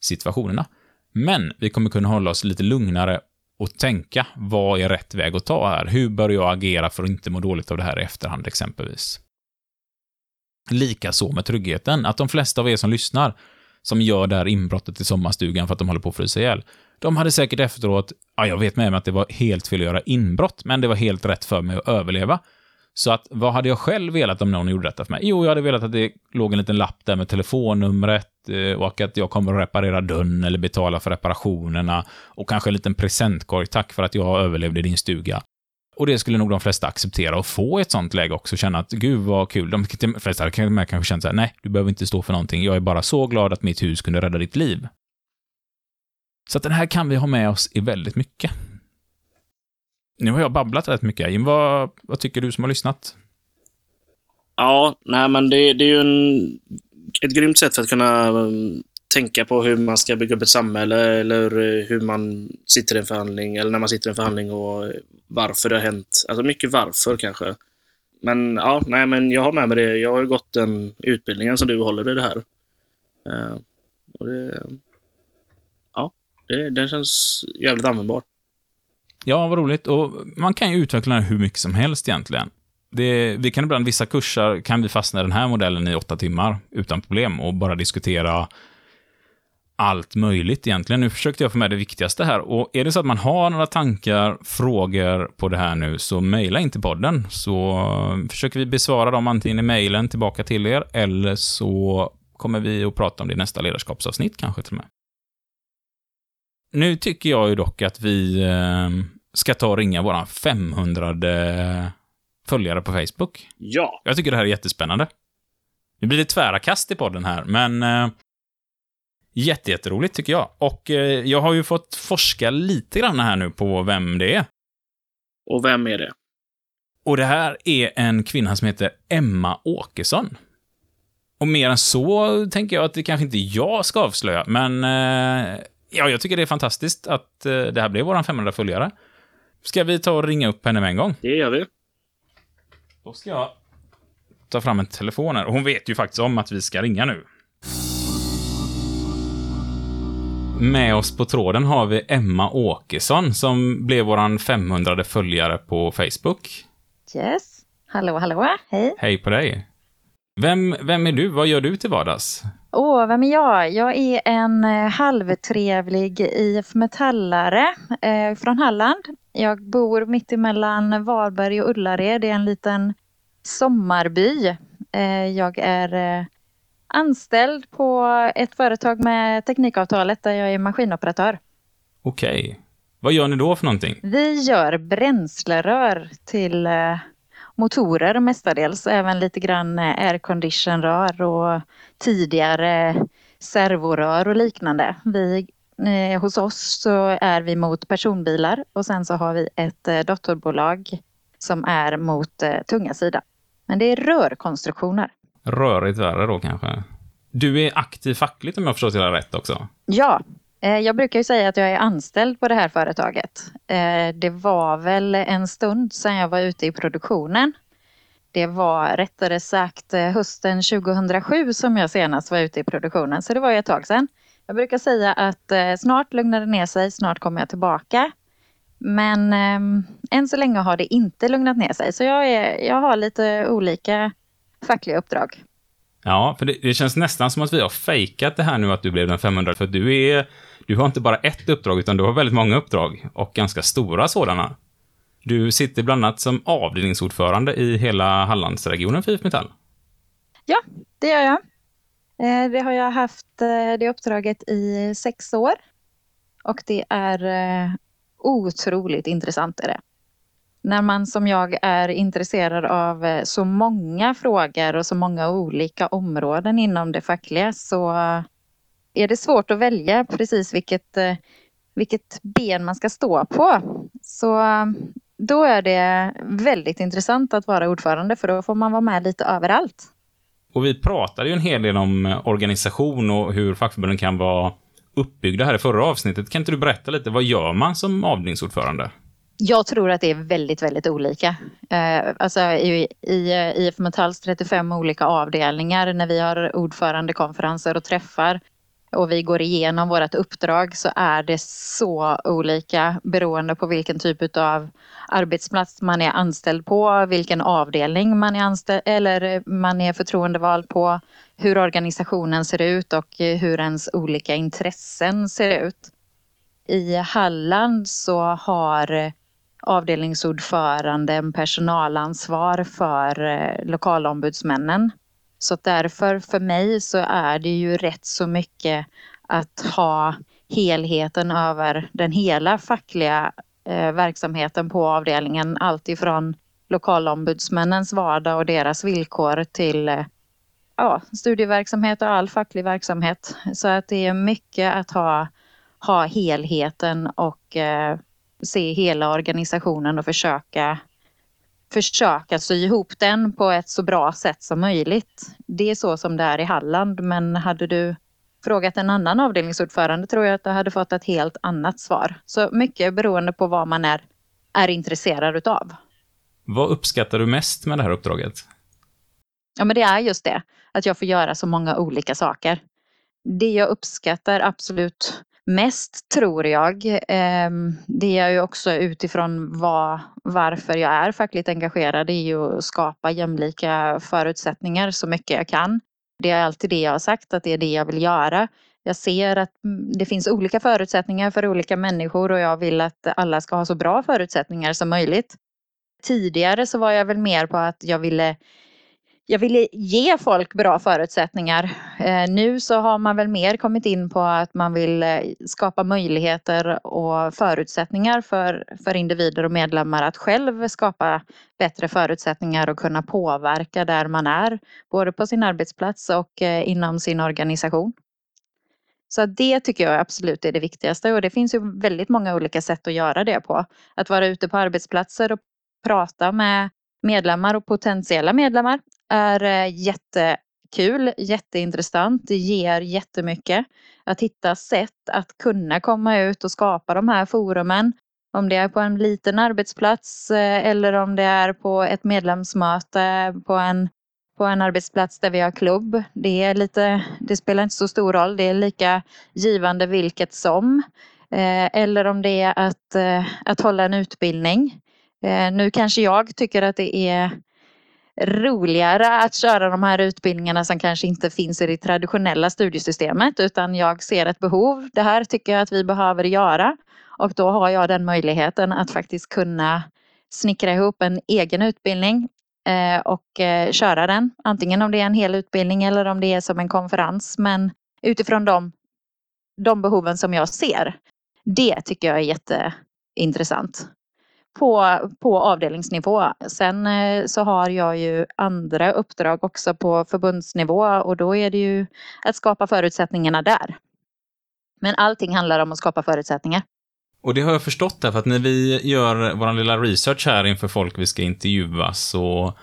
situationerna. Men vi kommer kunna hålla oss lite lugnare och tänka, vad är rätt väg att ta här? Hur bör jag agera för att inte må dåligt av det här i efterhand, exempelvis? Likaså med tryggheten, att de flesta av er som lyssnar, som gör det här inbrottet i sommarstugan för att de håller på att frysa ihjäl, de hade säkert efteråt, ja, jag vet med mig att det var helt fel att göra inbrott, men det var helt rätt för mig att överleva. Så att, vad hade jag själv velat om någon gjorde detta för mig? Jo, jag hade velat att det låg en liten lapp där med telefonnumret eh, och att jag kommer att reparera dörren eller betala för reparationerna och kanske en liten presentkorg. Tack för att jag överlevde i din stuga. Och det skulle nog de flesta acceptera och få i ett sånt läge också. Känna att gud vad kul. De flesta hade känner så här, nej, du behöver inte stå för någonting. Jag är bara så glad att mitt hus kunde rädda ditt liv. Så att den här kan vi ha med oss i väldigt mycket. Nu har jag babblat rätt mycket. Jim, vad, vad tycker du som har lyssnat? Ja, nej men det, det är ju en, ett grymt sätt för att kunna um, tänka på hur man ska bygga upp ett samhälle eller eh, hur man sitter i en förhandling eller när man sitter i en förhandling och varför det har hänt. Alltså mycket varför kanske. Men ja, nej men jag har med mig det. Jag har ju gått den utbildningen som du håller i det här. Uh, och det, ja, det, den känns jävligt användbar. Ja, vad roligt. Och man kan ju utveckla den hur mycket som helst egentligen. Det, vi kan ibland, vissa kurser kan vi fastna i den här modellen i åtta timmar utan problem och bara diskutera allt möjligt egentligen. Nu försökte jag få med det viktigaste här. Och är det så att man har några tankar, frågor på det här nu, så mejla in till podden. Så försöker vi besvara dem antingen i mejlen tillbaka till er, eller så kommer vi att prata om det i nästa ledarskapsavsnitt kanske till och med. Nu tycker jag ju dock att vi eh, ska ta och ringa våran 500 följare på Facebook. Ja. Jag tycker det här är jättespännande. Det blir lite tvära kast i podden här, men eh, jättejätteroligt tycker jag. Och eh, jag har ju fått forska lite grann här nu på vem det är. Och vem är det? Och det här är en kvinna som heter Emma Åkesson. Och mer än så tänker jag att det kanske inte jag ska avslöja, men eh, Ja, jag tycker det är fantastiskt att eh, det här blev våran 500 följare. Ska vi ta och ringa upp henne med en gång? Det gör vi. Då ska jag ta fram en telefon här. Och Hon vet ju faktiskt om att vi ska ringa nu. Med oss på tråden har vi Emma Åkesson som blev våran 500 följare på Facebook. Yes. Hallå, hallå. Hej. Hej på dig. Vem, vem är du? Vad gör du till vardags? Åh, vem är jag? Jag är en eh, halvtrevlig IF Metallare eh, från Halland. Jag bor mitt emellan Varberg och Ullared. Det är en liten sommarby. Eh, jag är eh, anställd på ett företag med Teknikavtalet där jag är maskinoperatör. Okej. Vad gör ni då för någonting? Vi gör bränslerör till eh, motorer mestadels, även lite grann eh, airconditionrör och tidigare servorör och liknande. Vi, eh, hos oss så är vi mot personbilar och sen så har vi ett eh, dotterbolag som är mot eh, tunga sidan. Men det är rörkonstruktioner. Rörigt värre då kanske? Du är aktiv fackligt om jag förstått det rätt också? Ja, eh, jag brukar ju säga att jag är anställd på det här företaget. Eh, det var väl en stund sedan jag var ute i produktionen. Det var rättare sagt eh, hösten 2007 som jag senast var ute i produktionen, så det var ju ett tag sedan. Jag brukar säga att snart lugnar det ner sig, snart kommer jag tillbaka. Men eh, än så länge har det inte lugnat ner sig, så jag, är, jag har lite olika fackliga uppdrag. Ja, för det, det känns nästan som att vi har fejkat det här nu att du blev den 500, för du är... Du har inte bara ett uppdrag, utan du har väldigt många uppdrag, och ganska stora sådana. Du sitter bland annat som avdelningsordförande i hela Hallandsregionen för IF Metall. Ja, det gör jag. Eh, Det har jag haft eh, det uppdraget i sex år. Och det är eh, otroligt intressant. Är det. När man som jag är intresserad av eh, så många frågor och så många olika områden inom det fackliga så är det svårt att välja precis vilket, eh, vilket ben man ska stå på. Så eh, då är det väldigt intressant att vara ordförande för då får man vara med lite överallt. Och vi pratade ju en hel del om organisation och hur fackförbunden kan vara uppbyggda här i förra avsnittet. Kan inte du berätta lite, vad gör man som avdelningsordförande? Jag tror att det är väldigt, väldigt olika. Eh, alltså i, IF eh, Metalls 35 olika avdelningar när vi har ordförandekonferenser och träffar och vi går igenom vårt uppdrag så är det så olika beroende på vilken typ av arbetsplats man är anställd på, vilken avdelning man är anställd eller man är förtroendevald på, hur organisationen ser ut och hur ens olika intressen ser ut. I Halland så har avdelningsordföranden personalansvar för eh, lokalombudsmännen. Så därför för mig så är det ju rätt så mycket att ha helheten över den hela fackliga eh, verksamheten på avdelningen. Alltifrån lokalombudsmännens vardag och deras villkor till eh, ja, studieverksamhet och all facklig verksamhet. Så att det är mycket att ha, ha helheten och se hela organisationen och försöka försöka sy ihop den på ett så bra sätt som möjligt. Det är så som det är i Halland, men hade du frågat en annan avdelningsordförande tror jag att du hade fått ett helt annat svar. Så mycket beroende på vad man är, är intresserad utav. Vad uppskattar du mest med det här uppdraget? Ja, men det är just det, att jag får göra så många olika saker. Det jag uppskattar absolut mest tror jag, ehm, det är ju också utifrån vad, varför jag är fackligt engagerad, det är ju att skapa jämlika förutsättningar så mycket jag kan. Det är alltid det jag har sagt, att det är det jag vill göra. Jag ser att mm, det finns olika förutsättningar för olika människor och jag vill att alla ska ha så bra förutsättningar som möjligt. Tidigare så var jag väl mer på att jag ville jag ville ge folk bra förutsättningar. Eh, nu så har man väl mer kommit in på att man vill eh, skapa möjligheter och förutsättningar för, för individer och medlemmar att själv skapa bättre förutsättningar och kunna påverka där man är, både på sin arbetsplats och eh, inom sin organisation. Så det tycker jag absolut är det viktigaste och det finns ju väldigt många olika sätt att göra det på. Att vara ute på arbetsplatser och prata med medlemmar och potentiella medlemmar är eh, jättekul, jätteintressant. Det ger jättemycket. Att hitta sätt att kunna komma ut och skapa de här forumen. Om det är på en liten arbetsplats eh, eller om det är på ett medlemsmöte på en, på en arbetsplats där vi har klubb. Det, är lite, det spelar inte så stor roll. Det är lika givande vilket som. Eh, eller om det är att, att hålla en utbildning. Nu kanske jag tycker att det är roligare att köra de här utbildningarna som kanske inte finns i det traditionella studiesystemet utan jag ser ett behov. Det här tycker jag att vi behöver göra och då har jag den möjligheten att faktiskt kunna snickra ihop en egen utbildning eh, och eh, köra den. Antingen om det är en hel utbildning eller om det är som en konferens men utifrån de, de behoven som jag ser. Det tycker jag är jätteintressant på, på avdelningsnivå. Sen eh, så har jag ju andra uppdrag också på förbundsnivå och då är det ju att skapa förutsättningarna där. Men allting handlar om att skapa förutsättningar. Och det har jag förstått därför att när vi gör vår lilla research här inför folk vi ska intervjua så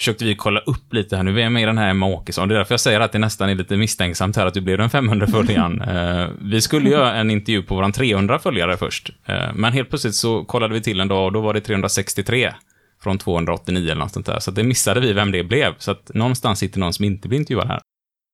försökte vi kolla upp lite här nu. Vi är den här Emma Åkesson. Det är därför jag säger att det nästan är lite misstänksamt här att du blev den 500 följaren. uh, [LAUGHS] vi skulle göra en intervju på våran 300 följare först. Uh, men helt plötsligt så kollade vi till en dag och då var det 363 från 289 eller något sånt där. Så det missade vi vem det blev. Så att någonstans sitter någon som inte blir intervjuad här.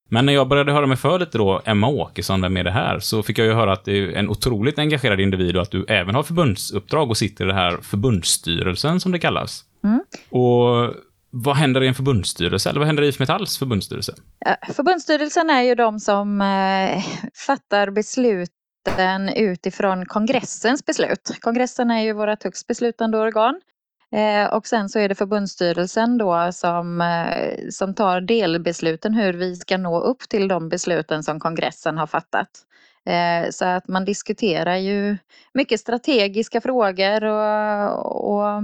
Men när jag började höra mig för lite då, Emma Åkesson, vem är det här? Så fick jag ju höra att det är en otroligt engagerad individ och att du även har förbundsuppdrag och sitter i den här förbundsstyrelsen som det kallas. Mm. Och vad händer i en förbundsstyrelse? Eller vad händer i IF Metalls förbundsstyrelse? Förbundsstyrelsen är ju de som eh, fattar besluten utifrån kongressens beslut. Kongressen är ju vårt högst beslutande organ. Eh, och sen så är det förbundsstyrelsen då som, eh, som tar delbesluten hur vi ska nå upp till de besluten som kongressen har fattat. Så att man diskuterar ju mycket strategiska frågor och, och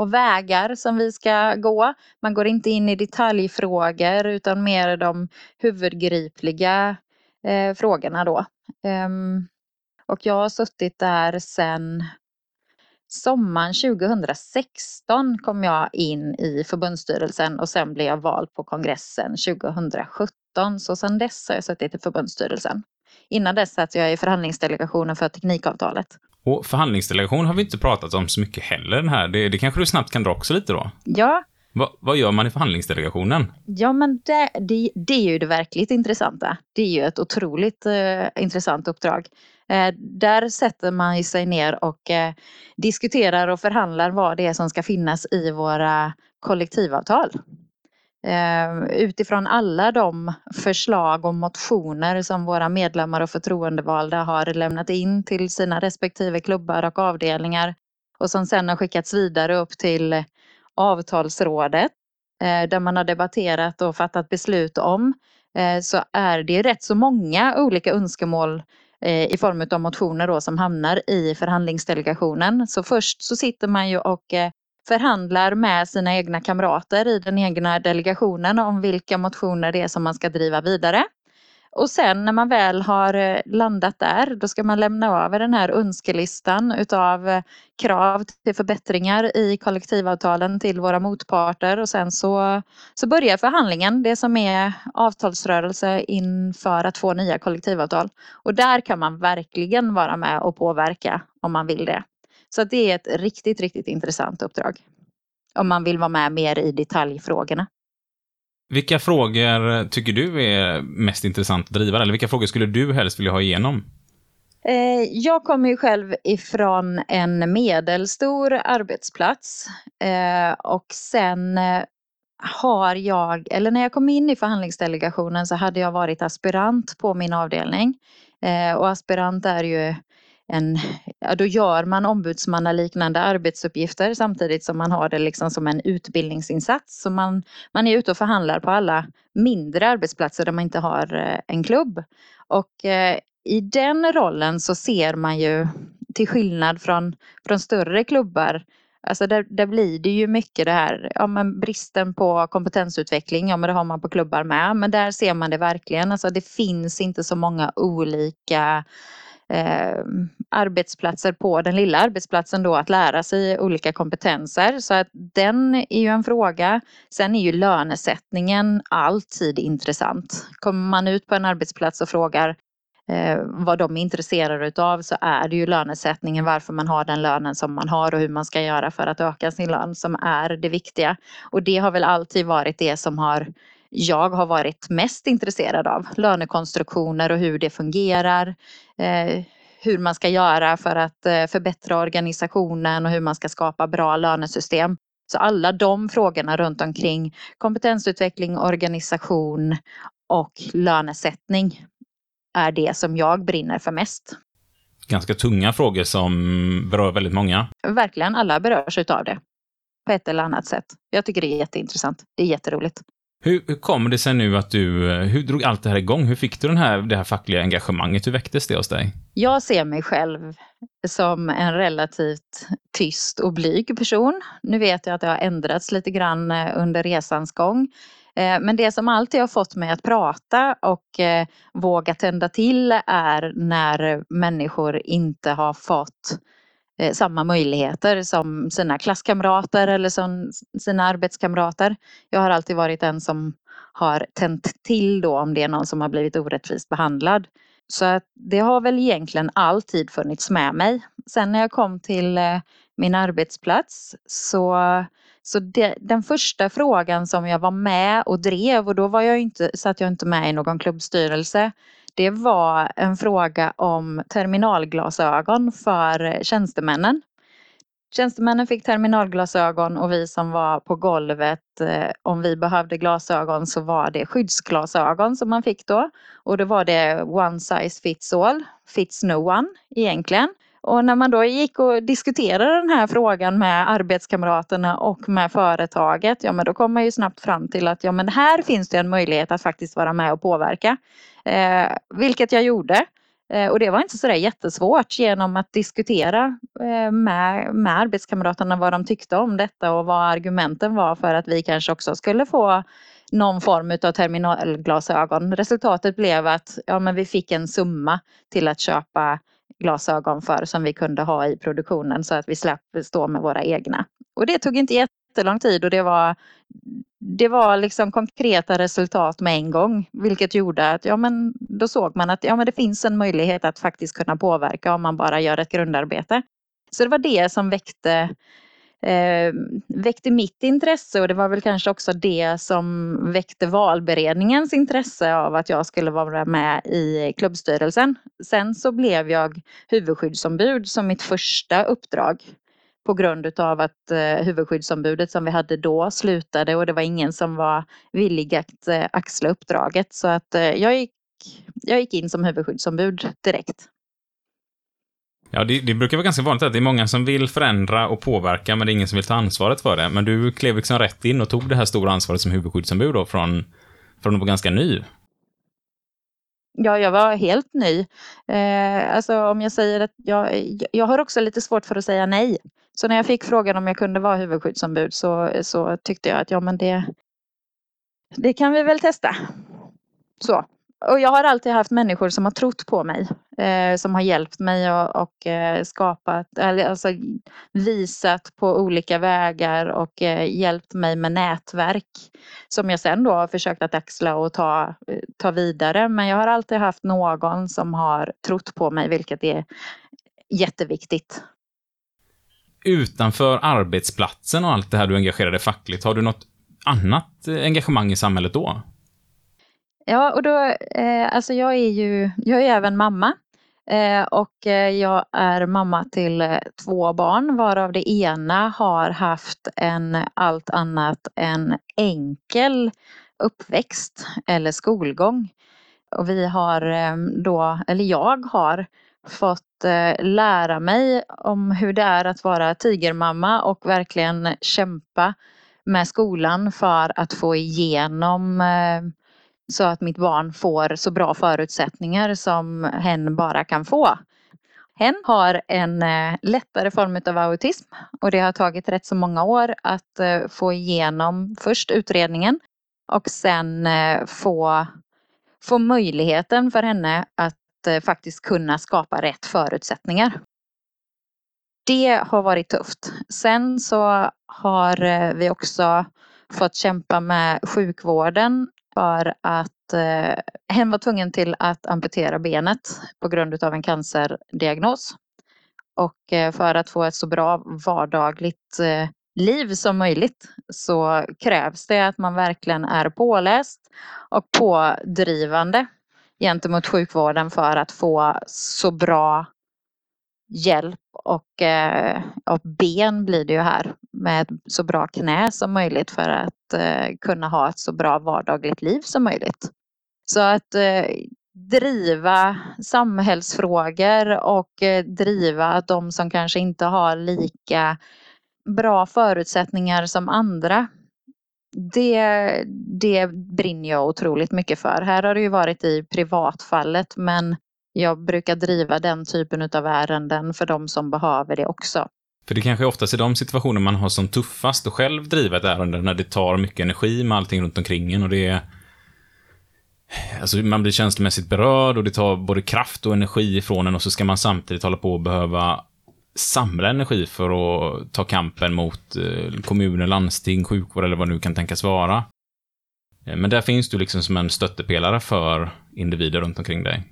och vägar som vi ska gå. Man går inte in i detaljfrågor utan mer de huvudgripliga eh, frågorna då. Um, och jag har suttit där sedan sommaren 2016 kom jag in i förbundsstyrelsen och sen blev jag vald på kongressen 2017. Så sedan dess har jag suttit i förbundsstyrelsen. Innan dess satt jag i förhandlingsdelegationen för teknikavtalet. Och förhandlingsdelegation har vi inte pratat om så mycket heller den här. Det, det kanske du snabbt kan dra också lite då? Ja. Va, vad gör man i förhandlingsdelegationen? Ja, men det, det, det är ju det verkligt intressanta. Det är ju ett otroligt eh, intressant uppdrag. Eh, där sätter man sig ner och eh, diskuterar och förhandlar vad det är som ska finnas i våra kollektivavtal. Ehm, utifrån alla de förslag och motioner som våra medlemmar och förtroendevalda har lämnat in till sina respektive klubbar och avdelningar och som sedan har skickats vidare upp till avtalsrådet eh, där man har debatterat och fattat beslut om eh, så är det rätt så många olika önskemål eh, i form av motioner då som hamnar i förhandlingsdelegationen. Så först så sitter man ju och förhandlar med sina egna kamrater i den egna delegationen om vilka motioner det är som man ska driva vidare. Och sen när man väl har eh, landat där, då ska man lämna över den här önskelistan utav eh, krav till förbättringar i kollektivavtalen till våra motparter och sen så, så börjar förhandlingen, det som är avtalsrörelse inför att få nya kollektivavtal. Och där kan man verkligen vara med och påverka om man vill det. Så det är ett riktigt, riktigt intressant uppdrag. Om man vill vara med mer i detaljfrågorna. Vilka frågor tycker du är mest intressant att driva? Eller vilka frågor skulle du helst vilja ha igenom? Eh, jag kommer ju själv ifrån en medelstor arbetsplats eh, och sen eh, har jag, eller när jag kom in i förhandlingsdelegationen så hade jag varit aspirant på min avdelning. Och aspirant är ju en, ja, då gör man ombudsmannaliknande arbetsuppgifter samtidigt som man har det liksom som en utbildningsinsats. Så man, man är ute och förhandlar på alla mindre arbetsplatser där man inte har eh, en klubb. Och eh, i den rollen så ser man ju till skillnad från, från större klubbar Alltså där, där blir det ju mycket det här, ja men bristen på kompetensutveckling, ja men det har man på klubbar med, men där ser man det verkligen, alltså det finns inte så många olika eh, arbetsplatser på den lilla arbetsplatsen då att lära sig olika kompetenser. Så att den är ju en fråga. Sen är ju lönesättningen alltid intressant. Kommer man ut på en arbetsplats och frågar eh, vad de är intresserade utav så är det ju lönesättningen, varför man har den lönen som man har och hur man ska göra för att öka sin lön som är det viktiga. Och det har väl alltid varit det som har jag har varit mest intresserad av. Lönekonstruktioner och hur det fungerar. Eh, hur man ska göra för att eh, förbättra organisationen och hur man ska skapa bra lönesystem. Så alla de frågorna runt omkring kompetensutveckling, organisation och lönesättning är det som jag brinner för mest. Ganska tunga frågor som berör väldigt många. Verkligen, alla berörs utav det på ett eller annat sätt. Jag tycker det är jätteintressant. Det är jätteroligt. Hur, hur kommer det sig nu att du, eh, hur drog allt det här igång? Hur fick du den här, det här fackliga engagemanget? Hur väcktes det hos dig? Jag ser mig själv som en relativt tyst och blyg person. Nu vet jag att det har ändrats lite grann eh, under resans gång. Eh, men det som alltid har fått mig att prata och våga tända till är när människor inte har fått eh, samma möjligheter som sina klasskamrater eller som sina arbetskamrater. Jag har alltid varit den som har tänt till då om det är någon som har blivit orättvist behandlad. Så att det har väl egentligen alltid funnits med mig. Sen när jag kom till eh, min arbetsplats så så det, den första frågan som jag var med och drev och då var jag inte, satt jag inte med i någon klubbstyrelse. Det var en fråga om terminalglasögon för tjänstemännen. Tjänstemännen fick terminalglasögon och vi som var på golvet, eh, om vi behövde glasögon så var det skyddsglasögon som man fick då. Och då var det one size fits all, fits no one egentligen. Och när man då gick och diskuterade den här frågan med arbetskamraterna och med företaget, ja men då kom man ju snabbt fram till att ja men här finns det en möjlighet att faktiskt vara med och påverka. Eh, vilket jag gjorde. Eh, och det var inte sådär jättesvårt genom att diskutera eh, med, med arbetskamraterna vad de tyckte om detta och vad argumenten var för att vi kanske också skulle få någon form av terminalglasögon. Resultatet blev att ja, men vi fick en summa till att köpa glasögon för som vi kunde ha i produktionen så att vi slapp stå med våra egna. Och det tog inte jättelång tid och det var, det var liksom konkreta resultat med en gång. Vilket gjorde att ja, men då såg man att ja, men det finns en möjlighet att faktiskt kunna påverka om man bara gör ett grundarbete. Så det var det som väckte eh, väckte mitt intresse och det var väl kanske också det som väckte valberedningens intresse av att jag skulle vara med i klubbstyrelsen. Sen så blev jag huvudskyddsombud som mitt första uppdrag på grund utav att eh, huvudskyddsombudet som vi hade då slutade och det var ingen som var villig att eh, axla uppdraget så att eh, jag, gick, jag gick in som huvudskyddsombud direkt. Ja, det, det, brukar vara ganska vanligt att det är många som vill förändra och påverka, men det är ingen som vill ta ansvaret för det. Men du klev liksom rätt in och tog det här stora ansvaret som huvudskyddsombud då, från, från att vara ganska ny. Ja, jag var helt ny. Eh, alltså om jag säger att jag, jag har också lite svårt för att säga nej. Så när jag fick frågan om jag kunde vara huvudskyddsombud så, så tyckte jag att ja, men det, det kan vi väl testa. Så och jag har alltid haft människor som har trott på mig. Eh, som har hjälpt mig och, och eh, skapat, alltså visat på olika vägar och eh, hjälpt mig med nätverk. Som jag sen då har försökt att axla och ta, eh, ta vidare. Men jag har alltid haft någon som har trott på mig, vilket är jätteviktigt. Utanför arbetsplatsen och allt det här du engagerade fackligt, har du något annat eh, engagemang i samhället då? Ja, och då, eh, alltså jag är ju, jag är även mamma. Eh, och eh, jag är mamma till eh, två barn varav det ena har haft en allt annat än enkel uppväxt eller skolgång. Och vi har eh, då, eller jag har fått lära mig om hur det är att vara tigermamma och verkligen kämpa med skolan för att få igenom så att mitt barn får så bra förutsättningar som hen bara kan få. Hen har en eh, lättare form av autism och det har tagit rätt så många år att eh, få igenom först utredningen och sen eh, få, få möjligheten för henne att faktiskt kunna skapa rätt förutsättningar. Det har varit tufft. Sen så har vi också fått kämpa med sjukvården för att eh, hen var tvungen till att amputera benet på grund av en cancerdiagnos. Och eh, för att få ett så bra vardagligt eh, liv som möjligt så krävs det att man verkligen är påläst och pådrivande gentemot sjukvården för att få så bra hjälp och, eh, och ben blir det ju här med så bra knä som möjligt för att eh, kunna ha ett så bra vardagligt liv som möjligt. Så att eh, driva samhällsfrågor och eh, driva de som kanske inte har lika bra förutsättningar som andra. Det, det brinner jag otroligt mycket för. Här har det ju varit i privatfallet men jag brukar driva den typen av ärenden för de som behöver det också. För det kanske är oftast i de situationer man har som tuffast att själv driva ett ärende när det tar mycket energi med allting runt omkring en och det är Alltså man blir känslomässigt berörd och det tar både kraft och energi ifrån en och så ska man samtidigt hålla på och behöva samla energi för att ta kampen mot eh, kommuner, landsting, sjukvård eller vad det nu kan tänkas vara. Eh, men där finns du liksom som en stöttepelare för individer runt omkring dig.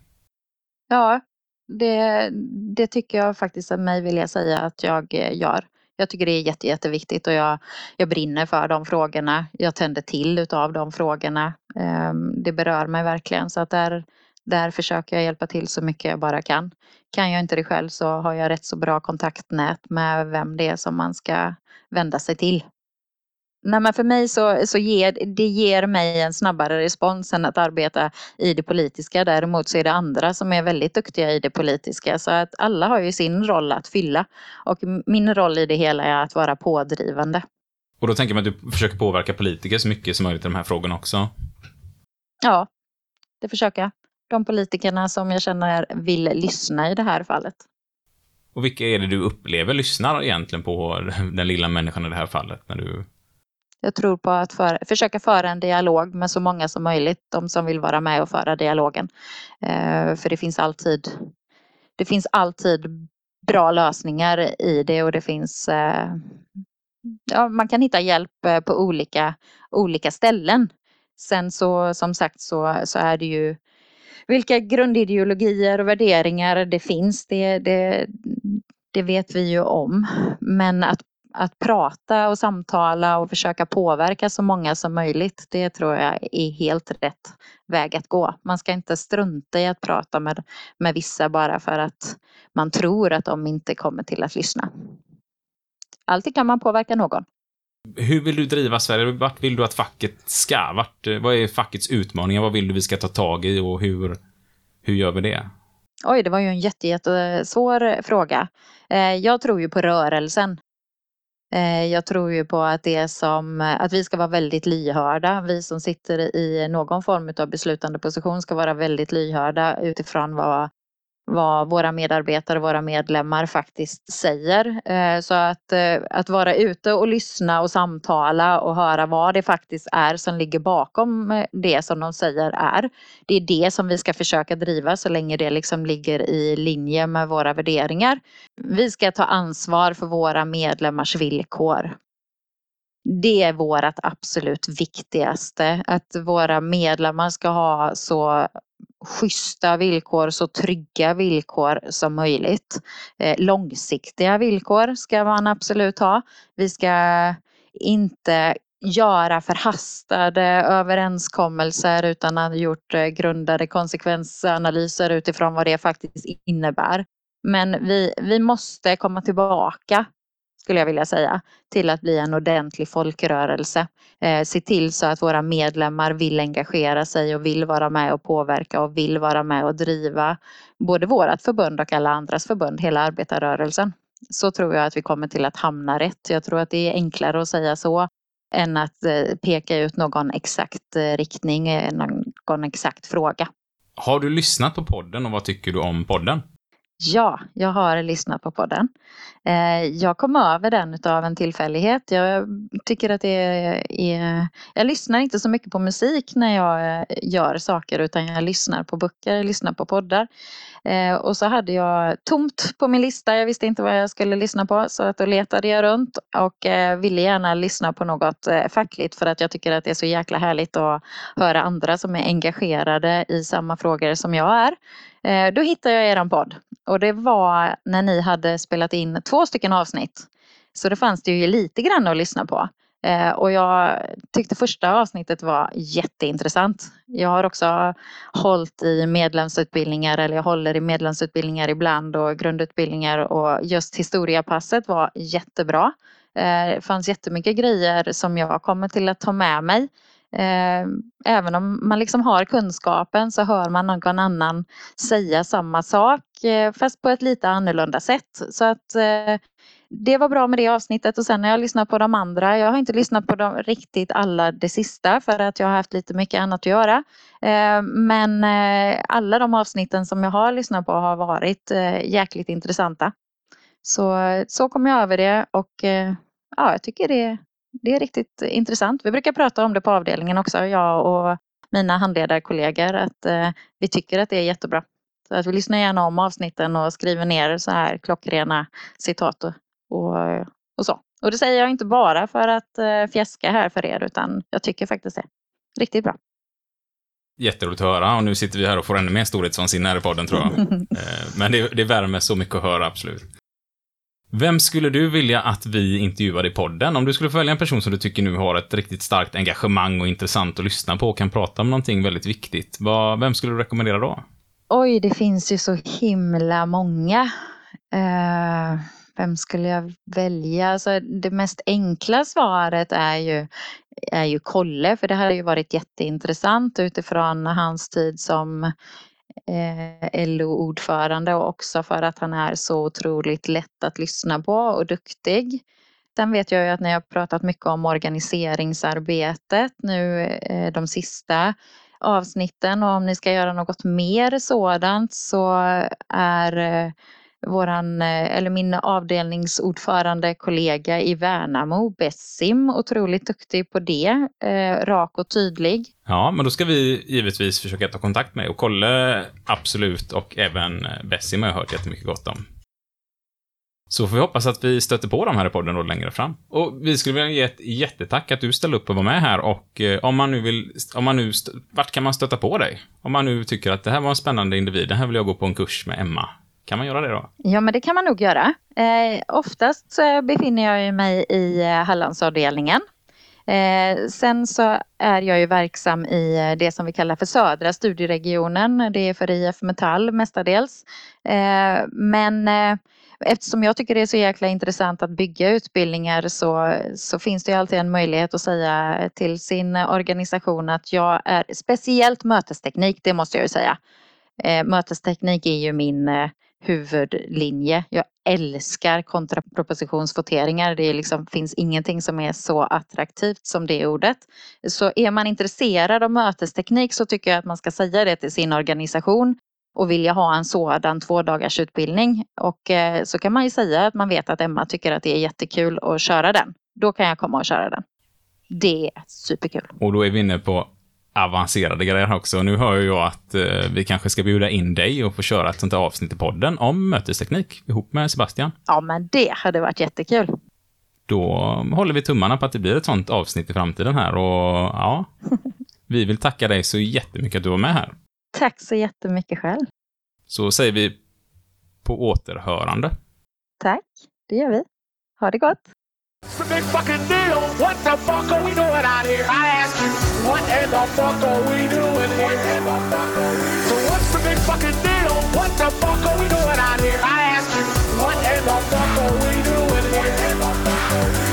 Ja, det, det tycker jag faktiskt att mig vill jag säga att jag eh, gör. Jag tycker det är jätte, jätteviktigt och jag, jag brinner för de frågorna. Jag tänder till utav de frågorna. Ehm, det berör mig verkligen så att där, där försöker jag hjälpa till så mycket jag bara kan. Kan jag inte det själv så har jag rätt så bra kontaktnät med vem det är som man ska vända sig till. Nej, men för mig så, så ger det ger mig en snabbare respons än att arbeta i det politiska. Däremot så är det andra som är väldigt duktiga i det politiska. Så att alla har ju sin roll att fylla. Och min roll i det hela är att vara pådrivande. Och då tänker man att du försöker påverka politiker så mycket som möjligt i de här frågorna också? Ja, det försöker jag. De politikerna som jag känner vill lyssna i det här fallet. Och vilka är det du upplever lyssnar egentligen på den lilla människan i det här fallet? När du jag tror på att för, försöka föra en dialog med så många som möjligt, de som vill vara med och föra dialogen. Eh, för det finns alltid det finns alltid bra lösningar i det och det finns eh, ja, man kan hitta hjälp eh, på olika, olika ställen. Sen så som sagt så, så är det ju vilka grundideologier och värderingar det finns, det, det, det vet vi ju om. Men att att prata och samtala och försöka påverka så många som möjligt, det tror jag är helt rätt väg att gå. Man ska inte strunta i att prata med, med vissa bara för att man tror att de inte kommer till att lyssna. Alltid kan man påverka någon. Hur vill du driva Sverige? Vart vill du att facket ska? Vart, vad är fackets utmaningar? Vad vill du vi ska ta tag i och hur, hur gör vi det? Oj, det var ju en jättesvår fråga. Eh, jag tror ju på rörelsen. Eh, jag tror ju på att det som, eh, att vi ska vara väldigt lyhörda. Vi som sitter i någon form av beslutande position ska vara väldigt lyhörda utifrån vad vad våra medarbetare våra medlemmar faktiskt säger. Eh, så att, eh, att vara ute och lyssna och samtala och höra vad det faktiskt är som ligger bakom eh, det som de säger är. Det är det som vi ska försöka driva så länge det liksom ligger i linje med våra värderingar. Vi ska ta ansvar för våra medlemmars villkor. Det är vårt absolut viktigaste, att våra medlemmar ska ha så schyssta villkor, så trygga villkor som möjligt. Eh, långsiktiga villkor ska man absolut ha. Vi ska inte göra förhastade överenskommelser utan att ha gjort eh, grundade konsekvensanalyser utifrån vad det faktiskt innebär. Men vi, vi måste komma tillbaka skulle jag vilja säga, till att bli en ordentlig folkrörelse. Eh, se till så att våra medlemmar vill engagera sig och vill vara med och påverka och vill vara med och driva både vårat förbund och alla andras förbund, hela arbetarrörelsen. Så tror jag att vi kommer till att hamna rätt. Jag tror att det är enklare att säga så än att eh, peka ut någon exakt eh, riktning, eh, någon exakt fråga. Har du lyssnat på podden och vad tycker du om podden? Ja, jag har lyssnat på podden. Eh, jag kom över den av en tillfällighet. Jag tycker att det är... Jag lyssnar inte så mycket på musik när jag eh, gör saker utan jag lyssnar på böcker, jag lyssnar på poddar. Eh, och så hade jag tomt på min lista. Jag visste inte vad jag skulle lyssna på så att då letade jag runt och eh, ville gärna lyssna på något eh, fackligt för att jag tycker att det är så jäkla härligt att höra andra som är engagerade i samma frågor som jag är. Eh, då hittade jag er podd och det var när ni hade spelat in två stycken avsnitt. Så det fanns det ju lite grann att lyssna på. Eh, och jag tyckte första avsnittet var jätteintressant. Jag har också hållit i medlemsutbildningar eller jag håller i medlemsutbildningar ibland och grundutbildningar och just historiapasset var jättebra. Eh, det fanns jättemycket grejer som jag kommer till att ta med mig eh, även om man liksom har kunskapen så hör man någon annan säga samma sak fast på ett lite annorlunda sätt. Så att eh, det var bra med det avsnittet och sen när jag lyssnat på de andra, jag har inte lyssnat på dem riktigt alla det sista för att jag har haft lite mycket annat att göra. Eh, men eh, alla de avsnitten som jag har lyssnat på har varit eh, jäkligt intressanta. Så, så kom jag över det och ja, jag tycker det, det är riktigt intressant. Vi brukar prata om det på avdelningen också, jag och mina handledarkollegor, att vi tycker att det är jättebra. Så att vi lyssnar gärna om avsnitten och skriver ner så här klockrena citat och, och så. Och det säger jag inte bara för att eh, fjäska här för er, utan jag tycker faktiskt det. Riktigt bra. Jätteroligt att höra och nu sitter vi här och får ännu mer storhetsvansinne här i podden tror jag. [LAUGHS] Eh, men det, det värmer så mycket att höra, absolut. Vem skulle du vilja att vi intervjuade i podden? Om du skulle få välja en person som du tycker nu har ett riktigt starkt engagemang och intressant att lyssna på och kan prata om någonting väldigt viktigt. Vad, vem skulle du rekommendera då? Oj, det finns ju så himla många. Uh, vem skulle jag välja? Alltså, det mest enkla svaret är ju, är ju Kolle, för det hade ju varit jätteintressant utifrån hans tid som eh, LO-ordförande och också för att han är så otroligt lätt att lyssna på och duktig. Sen vet jag ju att ni har pratat mycket om organiseringsarbetet nu eh, de sista avsnitten och om ni ska göra något mer sådant så är eh, våran, eh, eller min avdelningsordförande kollega i Värnamo, Bessim, otroligt duktig på det. Eh, rak och tydlig. Ja, men då ska vi givetvis försöka ta kontakt med och kolla, absolut, och även eh, Bessim har jag hört jättemycket gott om. Så får vi hoppas att vi stöter på dem här i podden då längre fram. Och vi skulle vilja ge ett jättetack att du ställde upp och var med här och eh, om man nu vill, om man nu, vart kan man stöta på dig? Om man nu tycker att det här var en spännande individ, det här vill jag gå på en kurs med Emma. Kan man göra det då? Ja, men det kan man nog göra. Eh, oftast så befinner jag mig i eh, Hallandsavdelningen. Eh, sen så är jag ju verksam i eh, det som vi kallar för södra studieregionen. Det är för IF Metall mestadels. Eh, men eh, eftersom jag tycker det är så jäkla intressant att bygga utbildningar så, så finns det ju alltid en möjlighet att säga till sin organisation att jag är speciellt mötesteknik, det måste jag ju säga. Eh, mötesteknik är ju min huvudlinje. Jag älskar kontrapropositionsvoteringar. Det liksom, finns ingenting som är så attraktivt som det ordet. Så är man intresserad av mötesteknik så tycker jag att man ska säga det till sin organisation och vilja ha en sådan två dagars utbildning. Och eh, så kan man ju säga att man vet att Emma tycker att det är jättekul att köra den. Då kan jag komma och köra den. Det är superkul. Och då är vi inne på avancerade grejer också. Nu hör jag att eh, vi kanske ska bjuda in dig och få köra ett sånt här avsnitt i podden om mötesteknik ihop med Sebastian. Ja, men det hade varit jättekul. Då håller vi tummarna på att det blir ett sånt avsnitt i framtiden här och ja, [LAUGHS] vi vill tacka dig så jättemycket att du var med här. Tack så jättemycket själv. Så säger vi på återhörande. Tack, det gör vi. Ha det gott. It's a big fucking deal. What the fuck are we doing out here? I ask you, what in the fuck are we doing here? What in the fuck are we doing? So what's the big fucking deal? What the fuck are we doing out here? I ask you, what in the fuck are we doing here? What in the fuck are we doing?